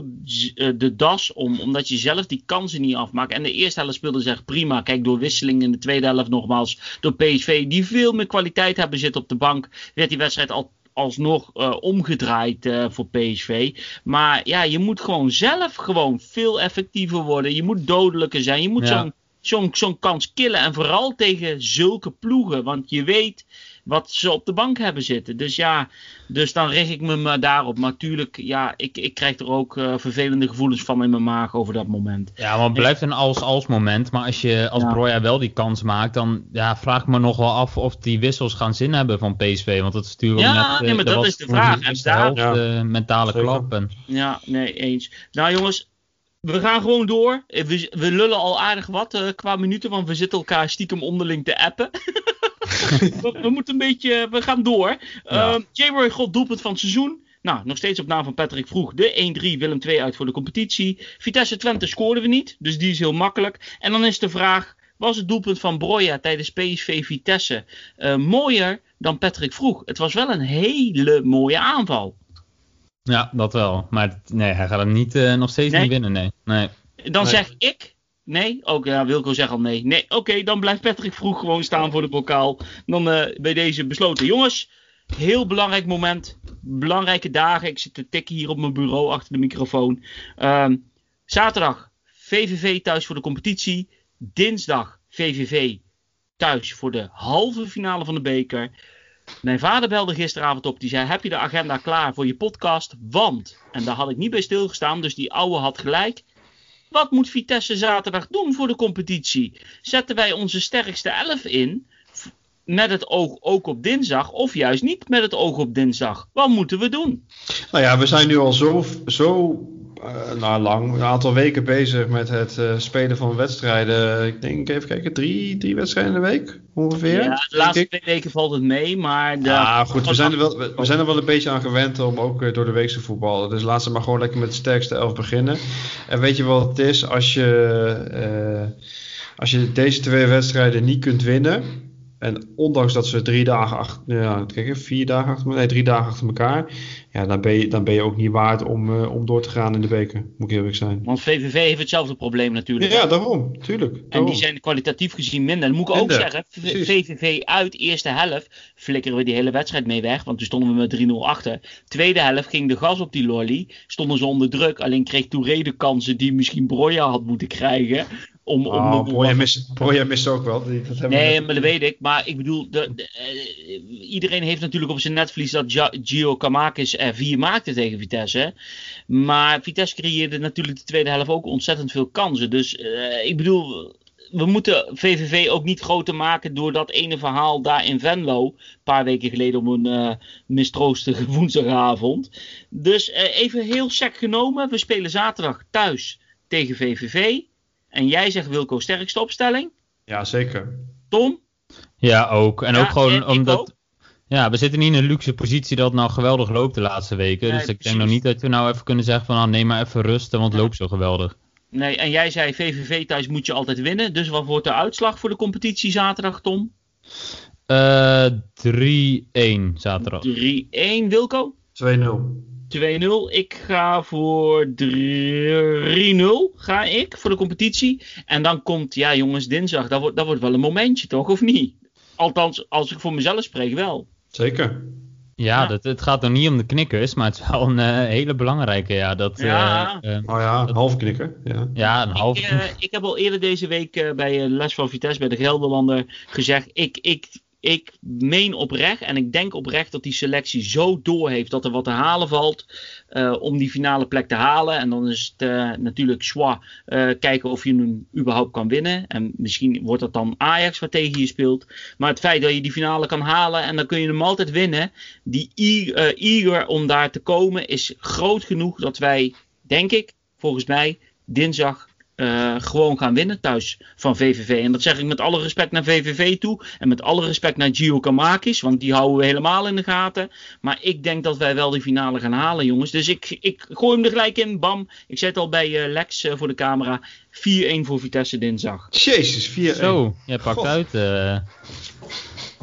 uh, de das om, omdat je zelf die kansen niet afmaakt. En de eerste helft speelde zich prima. Kijk, door wisseling in de tweede helft nogmaals, door PSV, die veel meer kwaliteit hebben zitten op de bank, werd die wedstrijd al alsnog uh, omgedraaid uh, voor PSV. Maar ja, je moet gewoon zelf gewoon veel effectiever worden. Je moet dodelijker zijn. Je moet ja. zo'n zo'n zo'n kans killen. En vooral tegen zulke ploegen. Want je weet wat ze op de bank hebben zitten. Dus ja, dus dan richt ik me maar daarop. Maar natuurlijk, ja, ik, ik krijg er ook uh, vervelende gevoelens van in mijn maag over dat moment. Ja, maar het blijft een als-als moment. Maar als je als ja. Broja wel die kans maakt, dan ja, vraag ik me nog wel af of die wissels gaan zin hebben van PSV. Want dat is natuurlijk ja, net, nee, maar dat, is de vraag. En daar, ja. mentale Zeker. klap. En... Ja, nee, eens. Nou jongens, we gaan gewoon door. We, we lullen al aardig wat uh, qua minuten, want we zitten elkaar stiekem onderling te appen. we, we, moeten een beetje, we gaan door. Ja. Uh, J-Roy God doelpunt van het seizoen. Nou, nog steeds op naam van Patrick Vroeg. De 1-3 Willem 2 uit voor de competitie. Vitesse Twente scoorden we niet, dus die is heel makkelijk. En dan is de vraag, was het doelpunt van Broja tijdens PSV Vitesse uh, mooier dan Patrick Vroeg? Het was wel een hele mooie aanval. Ja, dat wel. Maar nee, hij gaat hem niet, uh, nog steeds nee. niet winnen, nee. nee. Dan nee. zeg ik, nee. Ook ja, Wilco zegt al nee. Nee, oké, okay, dan blijft Patrick vroeg gewoon staan voor de bokaal. Dan uh, bij deze besloten. Jongens, heel belangrijk moment. Belangrijke dagen. Ik zit te tikken hier op mijn bureau achter de microfoon. Uh, zaterdag VVV thuis voor de competitie. Dinsdag VVV thuis voor de halve finale van de beker. Mijn vader belde gisteravond op. Die zei: Heb je de agenda klaar voor je podcast? Want. En daar had ik niet bij stilgestaan. Dus die ouwe had gelijk. Wat moet Vitesse zaterdag doen voor de competitie? Zetten wij onze sterkste elf in? Met het oog ook op dinsdag, of juist niet met het oog op dinsdag? Wat moeten we doen? Nou ja, we zijn nu al zo, zo nou, lang, een aantal weken bezig met het uh, spelen van wedstrijden. Ik denk, even kijken, drie, drie wedstrijden in de week ongeveer. Ja, de laatste twee weken valt het mee, maar... De... Ja, goed, we zijn, er wel, we, zijn er wel een beetje aan gewend om ook uh, door de week te voetballen. Dus laten we maar gewoon lekker met de sterkste elf beginnen. En weet je wat het is? Als je, als je deze twee wedstrijden niet kunt winnen en ondanks dat ze drie dagen achter, ja, kijk, vier dagen achter, nee, drie dagen achter elkaar, ja, dan ben je, dan ben je ook niet waard om, uh, om door te gaan in de beker, moet ik eerlijk zijn. Want VVV heeft hetzelfde probleem natuurlijk. Ja, daarom, tuurlijk. Daarom. En die zijn kwalitatief gezien minder. Dan moet ik ook zeggen, precies. VVV uit eerste helft flikkeren we die hele wedstrijd mee weg, want toen stonden we met 3-0 achter. Tweede helft ging de gas op die lolly, stonden ze onder druk, alleen kreeg Touré de kansen die misschien Broja had moeten krijgen. Om, om oh, Broja mist, ook wel. Die, dat nee, maar dat weet ik. Maar ik bedoel, de, de, uh, iedereen heeft natuurlijk op zijn netvlies dat Gio Kamakis er vier maakte tegen Vitesse. Maar Vitesse creëerde natuurlijk de tweede helft ook ontzettend veel kansen. Dus uh, ik bedoel, we moeten VVV ook niet groter maken door dat ene verhaal daar in Venlo. Een paar weken geleden op een uh, mistroostige woensdagavond. Dus even heel sec genomen. We spelen zaterdag thuis tegen VVV. En jij zegt Wilco sterkste opstelling? Ja, zeker. Tom? Ja, ook. En ja, ook gewoon en omdat. Ook? Ja, we zitten niet in een luxe positie dat het nou geweldig loopt de laatste weken. Nee, dus ik precies. denk nog niet dat we nou even kunnen zeggen van nou, neem maar even rusten, want het ja. loopt zo geweldig. Nee, en jij zei VVV thuis moet je altijd winnen. Dus wat wordt de uitslag voor de competitie zaterdag, Tom? Uh, 3-1 zaterdag. 3-1, Wilco? 2-0. 2-0. Ik ga voor 3-0 ga ik voor de competitie. En dan komt, ja jongens, dinsdag. Dat wordt, dat wordt wel een momentje toch, of niet? Althans, als ik voor mezelf spreek wel. Zeker. Ja, ja. Dat, het gaat nog niet om de knikkers, maar het is wel een uh, hele belangrijke. Ja, dat, ja. Uh, oh ja, een halve knikker. Ja, ja een halve ik, uh, ik heb al eerder deze week bij Les van Vitesse bij de Gelderlander gezegd. Ik, ik ik meen oprecht en ik denk oprecht dat die selectie zo door heeft dat er wat te halen valt uh, om die finale plek te halen. En dan is het uh, natuurlijk schwa uh, kijken of je hem überhaupt kan winnen. En misschien wordt dat dan Ajax wat tegen je speelt. Maar het feit dat je die finale kan halen en dan kun je hem altijd winnen. Die eager om daar te komen is groot genoeg dat wij, denk ik, volgens mij dinsdag uh, gewoon gaan winnen thuis van VVV. En dat zeg ik met alle respect naar VVV toe. En met alle respect naar Gio Kamakis. Want die houden we helemaal in de gaten. Maar ik denk dat wij wel die finale gaan halen, jongens. Dus ik, ik gooi hem er gelijk in. Bam. Ik zet al bij uh, Lex uh, voor de camera. 4-1 voor Vitesse dinsdag. Jezus, 4-1. Zo, jij pakt God. uit.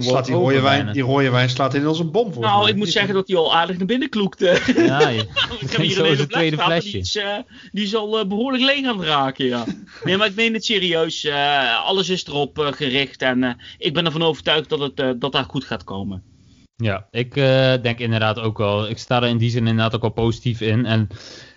Slaat die, rode wijn, die rode wijn slaat in als een bom voor Nou, mij. ik moet zeggen dat hij al aardig naar binnen kloekte. Ja, je, ik heb hier een hele tweede flesje. Die is, uh, die is al uh, behoorlijk leeg aan het raken, ja. nee, maar ik meen het serieus. Uh, alles is erop gericht en ik ben ervan overtuigd dat, het, dat daar goed gaat komen. Ja, ik denk inderdaad ook wel. Ik sta er in die zin inderdaad ook wel positief in. En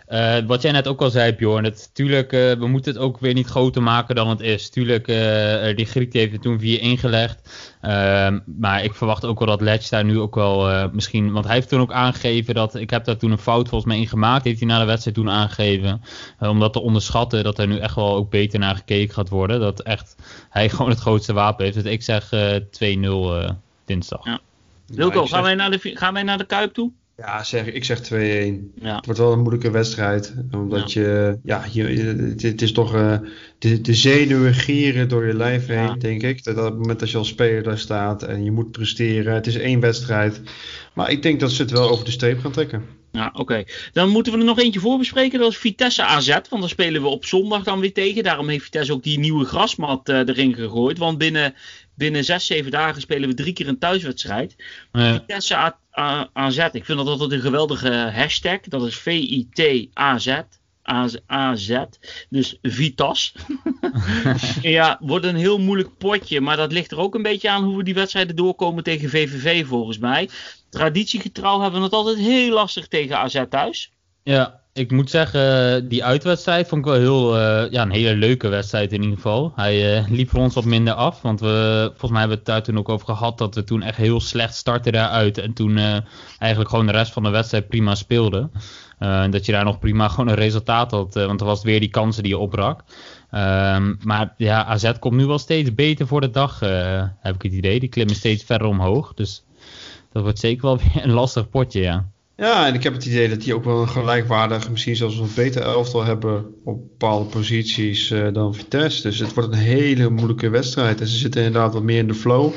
uh, wat jij net ook al zei, Bjorn. Het, tuurlijk, uh, we moeten het ook weer niet groter maken dan het is. Tuurlijk, uh, die Griek heeft het toen 4 ingelegd. Ehm, maar ik verwacht ook wel dat Letch daar nu ook wel misschien... Want hij heeft toen ook aangegeven dat... Ik heb daar toen een fout volgens mij in gemaakt. Heeft hij na de wedstrijd toen aangegeven. om dat te onderschatten. Dat er nu echt wel ook beter naar gekeken gaat worden. Dat echt hij gewoon het grootste wapen heeft. Dus ik zeg 2-0 dinsdag. Ja. Wilco, ja, gaan, wij naar de, gaan wij naar de Kuip toe? Ja, zeg, ik zeg 2-1. Ja. Het wordt wel een moeilijke wedstrijd. Omdat ja. je, ja, je, het, het is toch uh, de, de zenuwen gieren door je lijf heen, ja. denk ik. Dat op het moment dat je als speler daar staat en je moet presteren. Het is één wedstrijd. Maar ik denk dat ze het wel over de streep gaan trekken. Ja, oké. Okay. Dan moeten we er nog eentje voor bespreken. Dat is Vitesse AZ. Want dan spelen we op zondag dan weer tegen. Daarom heeft Vitesse ook die nieuwe grasmat uh, erin gegooid. Want binnen, binnen zes, zeven dagen spelen we drie keer een thuiswedstrijd. Ja. Vitesse AZ. Ik vind dat altijd een geweldige hashtag. Dat is V-I-T-A-Z. AZ, dus Vitas. ja, wordt een heel moeilijk potje, maar dat ligt er ook een beetje aan hoe we die wedstrijden doorkomen tegen VVV volgens mij. Traditiegetrouw hebben we het altijd heel lastig tegen AZ thuis. Ja, ik moet zeggen, die uitwedstrijd vond ik wel heel, uh, ja, een hele leuke wedstrijd in ieder geval. Hij uh, liep voor ons wat minder af, want we, volgens mij hebben we het daar toen ook over gehad dat we toen echt heel slecht startten daaruit. En toen eigenlijk gewoon de rest van de wedstrijd prima speelden. En dat je daar nog prima gewoon een resultaat had, want er was weer die kansen die je opbrak. Um, maar ja, AZ komt nu wel steeds beter voor de dag, heb ik het idee. Die klimmen steeds verder omhoog, dus dat wordt zeker wel weer een lastig potje, ja. Ja, en ik heb het idee dat die ook wel een gelijkwaardig, misschien zelfs een beter elftal hebben op bepaalde posities uh, dan Vitesse. Dus het wordt een hele moeilijke wedstrijd. En ze zitten inderdaad wat meer in de flow.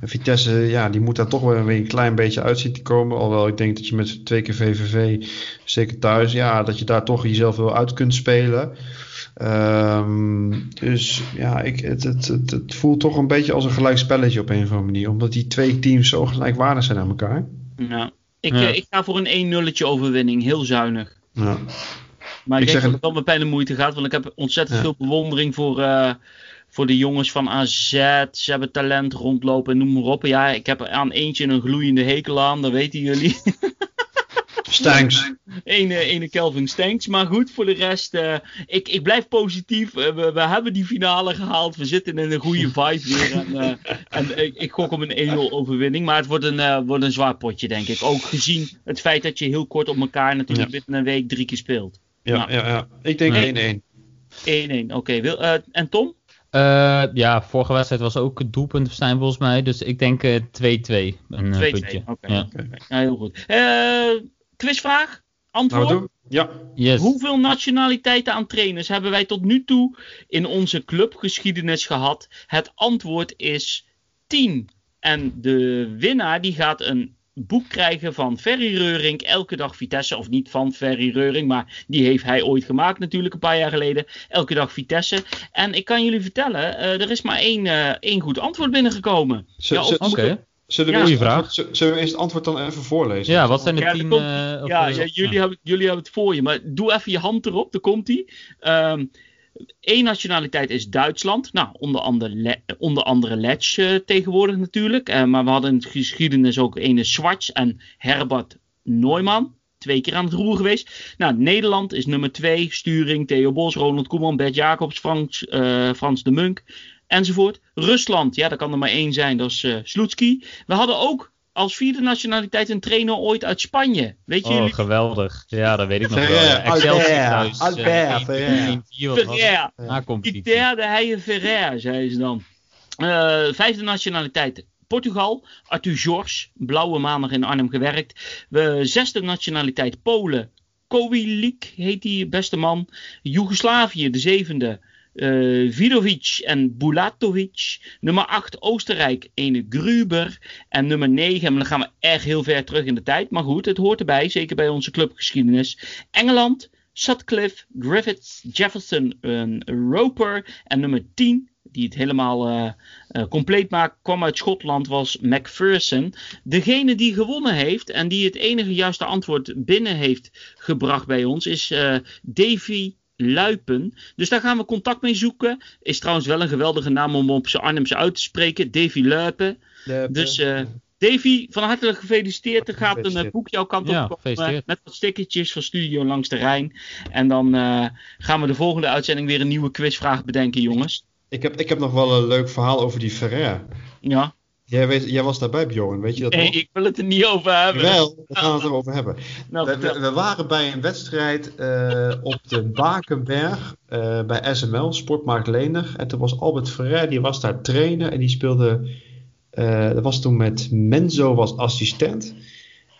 En Vitesse, ja, die moet daar toch wel weer een klein beetje uit zien te komen. Alhoewel ik denk dat je met twee keer VVV, zeker thuis, ja, dat je daar toch jezelf wel uit kunt spelen. Um, dus ja, ik, het, het, het, het, voelt toch een beetje als een gelijk spelletje op een of andere manier. Omdat die twee teams zo gelijkwaardig zijn aan elkaar. Ja. Ik, eh, ik ga voor een 1 nulletje overwinning. Heel zuinig. Ja. Maar ik, ik denk dat het dan met pijn en moeite gaat. Want ik heb ontzettend veel bewondering voor, uh, voor de jongens van AZ. Ze hebben talent rondlopen en noem maar op. Ja, ik heb er aan eentje een gloeiende hekel aan. Dat weten jullie. Stanks. Ene, ene Kelvin Stanks. Maar goed, voor de rest, uh, ik, ik blijf positief. Uh, we, we, hebben die finale gehaald. We zitten in een goede vibe weer. En, uh, en ik, ik, gok om een 1-0 overwinning. Maar het wordt een, wordt een zwaar potje, denk ik. Ook gezien het feit dat je heel kort op elkaar natuurlijk ja. binnen een week drie keer speelt. Ja, nou. ja, ja. ik denk 1-1. 1-1, oké. En Tom? Uh, ja, vorige wedstrijd was ook het doelpunt zijn volgens mij. Dus ik denk 2-2. Uh, een 2-2, puntje. oké. Okay. Ja. Okay. ja. heel goed. Uh, quizvraag? Antwoord? Nou, ja. Yes. Hoeveel nationaliteiten aan trainers hebben wij tot nu toe in onze clubgeschiedenis gehad? Het antwoord is 10. En de winnaar die gaat een boek krijgen van Ferry Reuring, Elke Dag Vitesse. Of niet van Ferry Reuring, maar die heeft hij ooit gemaakt natuurlijk een paar jaar geleden. Elke Dag Vitesse. En ik kan jullie vertellen, uh, er is maar één, uh, één goed antwoord binnengekomen. ja, Oké. Okay. Zullen we, ja, eerst, vraag. zullen we eerst het antwoord dan even voorlezen? Ja, wat zijn de tien... Uh, ja, ja, jullie, Hebben, jullie hebben het voor je, maar doe even je hand erop, daar komt hij. Um, Eén nationaliteit is Duitsland. Nou, onder andere, Le onder andere Letsch uh, tegenwoordig natuurlijk. Uh, maar we hadden in de geschiedenis ook ene Schwarz en Herbert Neumann. Twee keer aan het roer geweest. Nou, Nederland is nummer twee. Sturing, Theo Bos, Ronald Koeman, Bert Jacobs, Frans, uh, Frans de Munk enzovoort. Rusland, ja, daar kan er maar één zijn, dat is uh, Sloetski. We hadden ook als vierde nationaliteit een trainer ooit uit Spanje. Weet je oh, jullie? geweldig. Ja, dat weet ik nog wel. Excelsior thuis. Albert, Ferrer. Die derde, hij Ferrer, zei ze dan. Uh, vijfde nationaliteit. Portugal, Arthur George, Blauwe Maandag in Arnhem gewerkt. We, zesde nationaliteit Polen, Kowilik heet die beste man. Joegoslavië, de zevende, uh, Vidovic en Bulatovic. Nummer 8 Oostenrijk, ene Gruber. En nummer 9, en dan gaan we echt heel ver terug in de tijd. Maar goed, het hoort erbij, zeker bij onze clubgeschiedenis. Engeland, Sutcliffe, Griffiths, Jefferson, en Roper. En nummer 10, die het helemaal uh, uh, compleet maakt, kwam uit Schotland, was Macpherson. Degene die gewonnen heeft en die het enige juiste antwoord binnen heeft gebracht bij ons, is uh, Davy Luipen. Dus daar gaan we contact mee zoeken. Is trouwens wel een geweldige naam om op zijn Arnhemse uit te spreken. Davy Luipen. Dus uh, Davy, van harte gefeliciteerd. Er gaat een boek jouw kant op ja, komen. Met wat stickertjes van Studio Langs de Rijn. En dan uh, gaan we de volgende uitzending weer een nieuwe quizvraag bedenken, jongens. Ik heb, ik heb nog wel een leuk verhaal over die Ferrer. Ja. Jij, weet, jij was daarbij, Bjorn, weet je dat nee, nog? ik wil het er niet over hebben. Wel, daar gaan we het erover hebben. Nou, we, we, we, waren bij een wedstrijd uh, op de Bakenberg uh, bij SML, Sportmarkt Lenig. En toen was Albert Ferrer, die was daar trainer en die speelde... Uh, dat was toen met Menzo was assistent.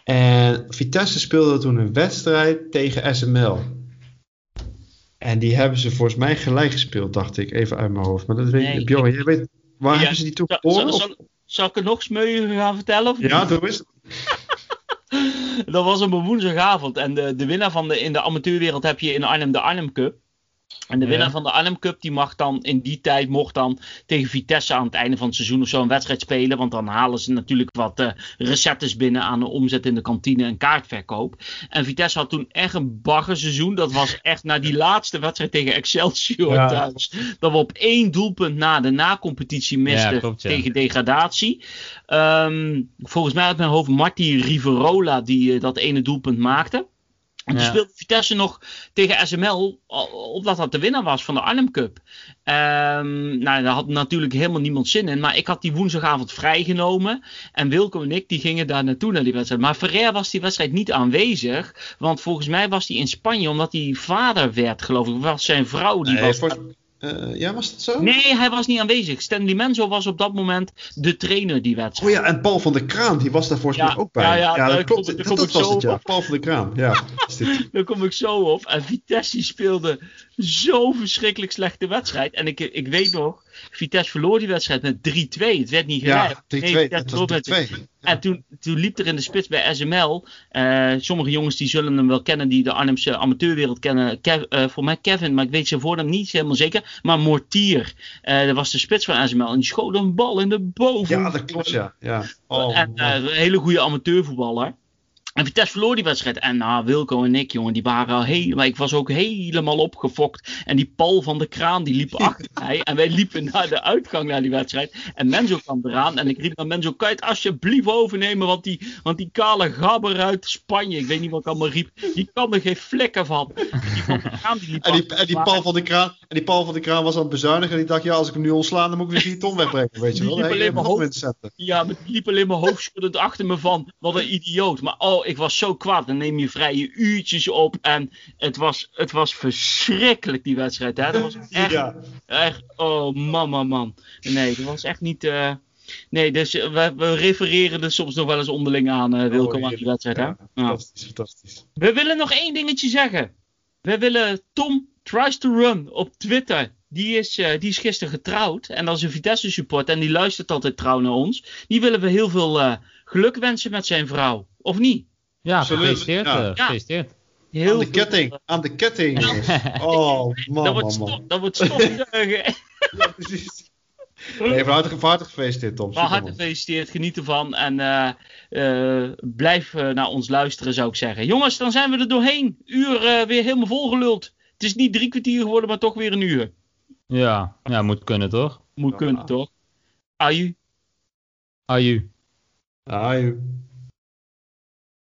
En Vitesse speelde toen een wedstrijd tegen SML. En die hebben ze volgens mij gelijk gespeeld, dacht ik, even uit mijn hoofd. Maar dat weet nee, ik, Bjorn, jij weet... Waar ja, hebben ze die toen gewonnen? Zal ik er nog smeuïger gaan vertellen? Of ja, doe eens. dat was op een woensdagavond. En de, de winnaar van de, in de amateurwereld heb je in Arnhem de Arnhem Cup. En de winnaar ja. van de Arnhem Cup, die mag dan in die tijd, mocht dan tegen Vitesse aan het einde van het seizoen of zo een wedstrijd spelen. Want dan halen ze natuurlijk wat uh, receptes binnen aan de omzet in de kantine en kaartverkoop. En Vitesse had toen echt een baggerseizoen. Dat was echt na die laatste wedstrijd tegen Excelsior ja. thuis. Dat we op één doelpunt na de na-competitie misten ja, klopt, tegen degradatie. Um, volgens mij uit mijn hoofd Marty Riverola die uh, dat ene doelpunt maakte. En toen speelde Vitesse nog tegen SML, omdat dat de winnaar was van de Arnhem Cup. Um, nou, daar had natuurlijk helemaal niemand zin in. Maar ik had die woensdagavond vrijgenomen. En Wilco en ik die gingen daar naartoe naar die wedstrijd. Maar Ferrer was die wedstrijd niet aanwezig. Want volgens mij was hij in Spanje omdat hij vader werd, geloof ik. Was zijn vrouw die was... Uh, ja, was dat zo? Nee, hij was niet aanwezig. Stanley Menzo was op dat moment de trainer die wedstrijd. Oh ja, en Paul van der Kraan, die was daar volgens mij ook bij. Ja, ja, ja dat klopt. Dat, dat was het, ja. Paul van der Kraan, ja. daar kom ik zo op. En Vitesse speelde zo verschrikkelijk slechte wedstrijd. En ik, ik weet nog, Vitesse verloor die wedstrijd met 3-2. Het werd niet gelijk. Ja, 3-2. Nee, het was 3-2. En toen, toen liep er in de spits bij SML. Uh, eh, sommige jongens die zullen hem wel kennen, die de Arnhemse amateurwereld kennen. Kev, uh, voor mij Kevin, maar ik weet zijn voornaam niet helemaal zeker. Maar Mortier, uh, dat was de spits van SML. En die schoot een bal in de boven. Ja, dat klopt, ja. ja. Oh, en een hele goede amateurvoetballer. En Vitesse verloor die wedstrijd. En nou, Wilco en ik, jongen, die waren al helemaal... Ik was ook helemaal opgefokt. En die Paul van de Kraan, die liep achter mij. En wij liepen naar de uitgang naar die wedstrijd. En Menzo kwam eraan. En ik riep naar Menzo, kan je het alsjeblieft overnemen? Want die, want die kale gabber uit Spanje, ik weet niet wat ik allemaal riep. Die kan er geen flikken van. Die van de Kraan, die en, die, en die Paul van de Kraan, en die Paul van de Kraan was aan het bezuinigen. En die dacht, ja, als ik hem nu ontslaan, dan moet ik weer die ton wegbrengen. Weet je wel? Liep alleen maar hoofd, ja, maar die liep alleen maar hoofdschuddend achter me van. Wat een idioot. Maar oh, ik was zo kwaad dan neem je vrije uurtjes op. En het was, het was verschrikkelijk, die wedstrijd. Hè? Dat was echt, ja. echt, oh man, man, man. Nee, dat was echt niet... Uh, nee, dus uh, we, we, refereren er soms nog wel eens onderling aan, uh, Wilco, oh, aan die wedstrijd. Hè? Fantastisch, fantastisch. We willen nog één dingetje zeggen. We willen Tom Tries to Run op Twitter. Die is, uh, die is gisteren getrouwd. En dat is een Vitesse support. En die luistert altijd trouw naar ons. Die willen we heel veel uh, geluk wensen met zijn vrouw. Of niet? Ja, gefeliciteerd. Ja. Uh, gefeliciteerd. Heel aan de ketting, aan de ketting. Oh, man, dat wordt, man, Dat wordt stofzuigen. ja, precies. Nee, van harte, harte gefeliciteerd, Tom. Van harte gefeliciteerd, geniet ervan en uh, uh, blijf uh, naar ons luisteren, zou ik zeggen. Jongens, dan zijn we er doorheen. Uur weer helemaal volgeluld. Het is niet drie kwartier geworden, maar toch weer een uur. Ja, ja moet kunnen toch? Moet kunnen toch? Aju. Aju. Aju.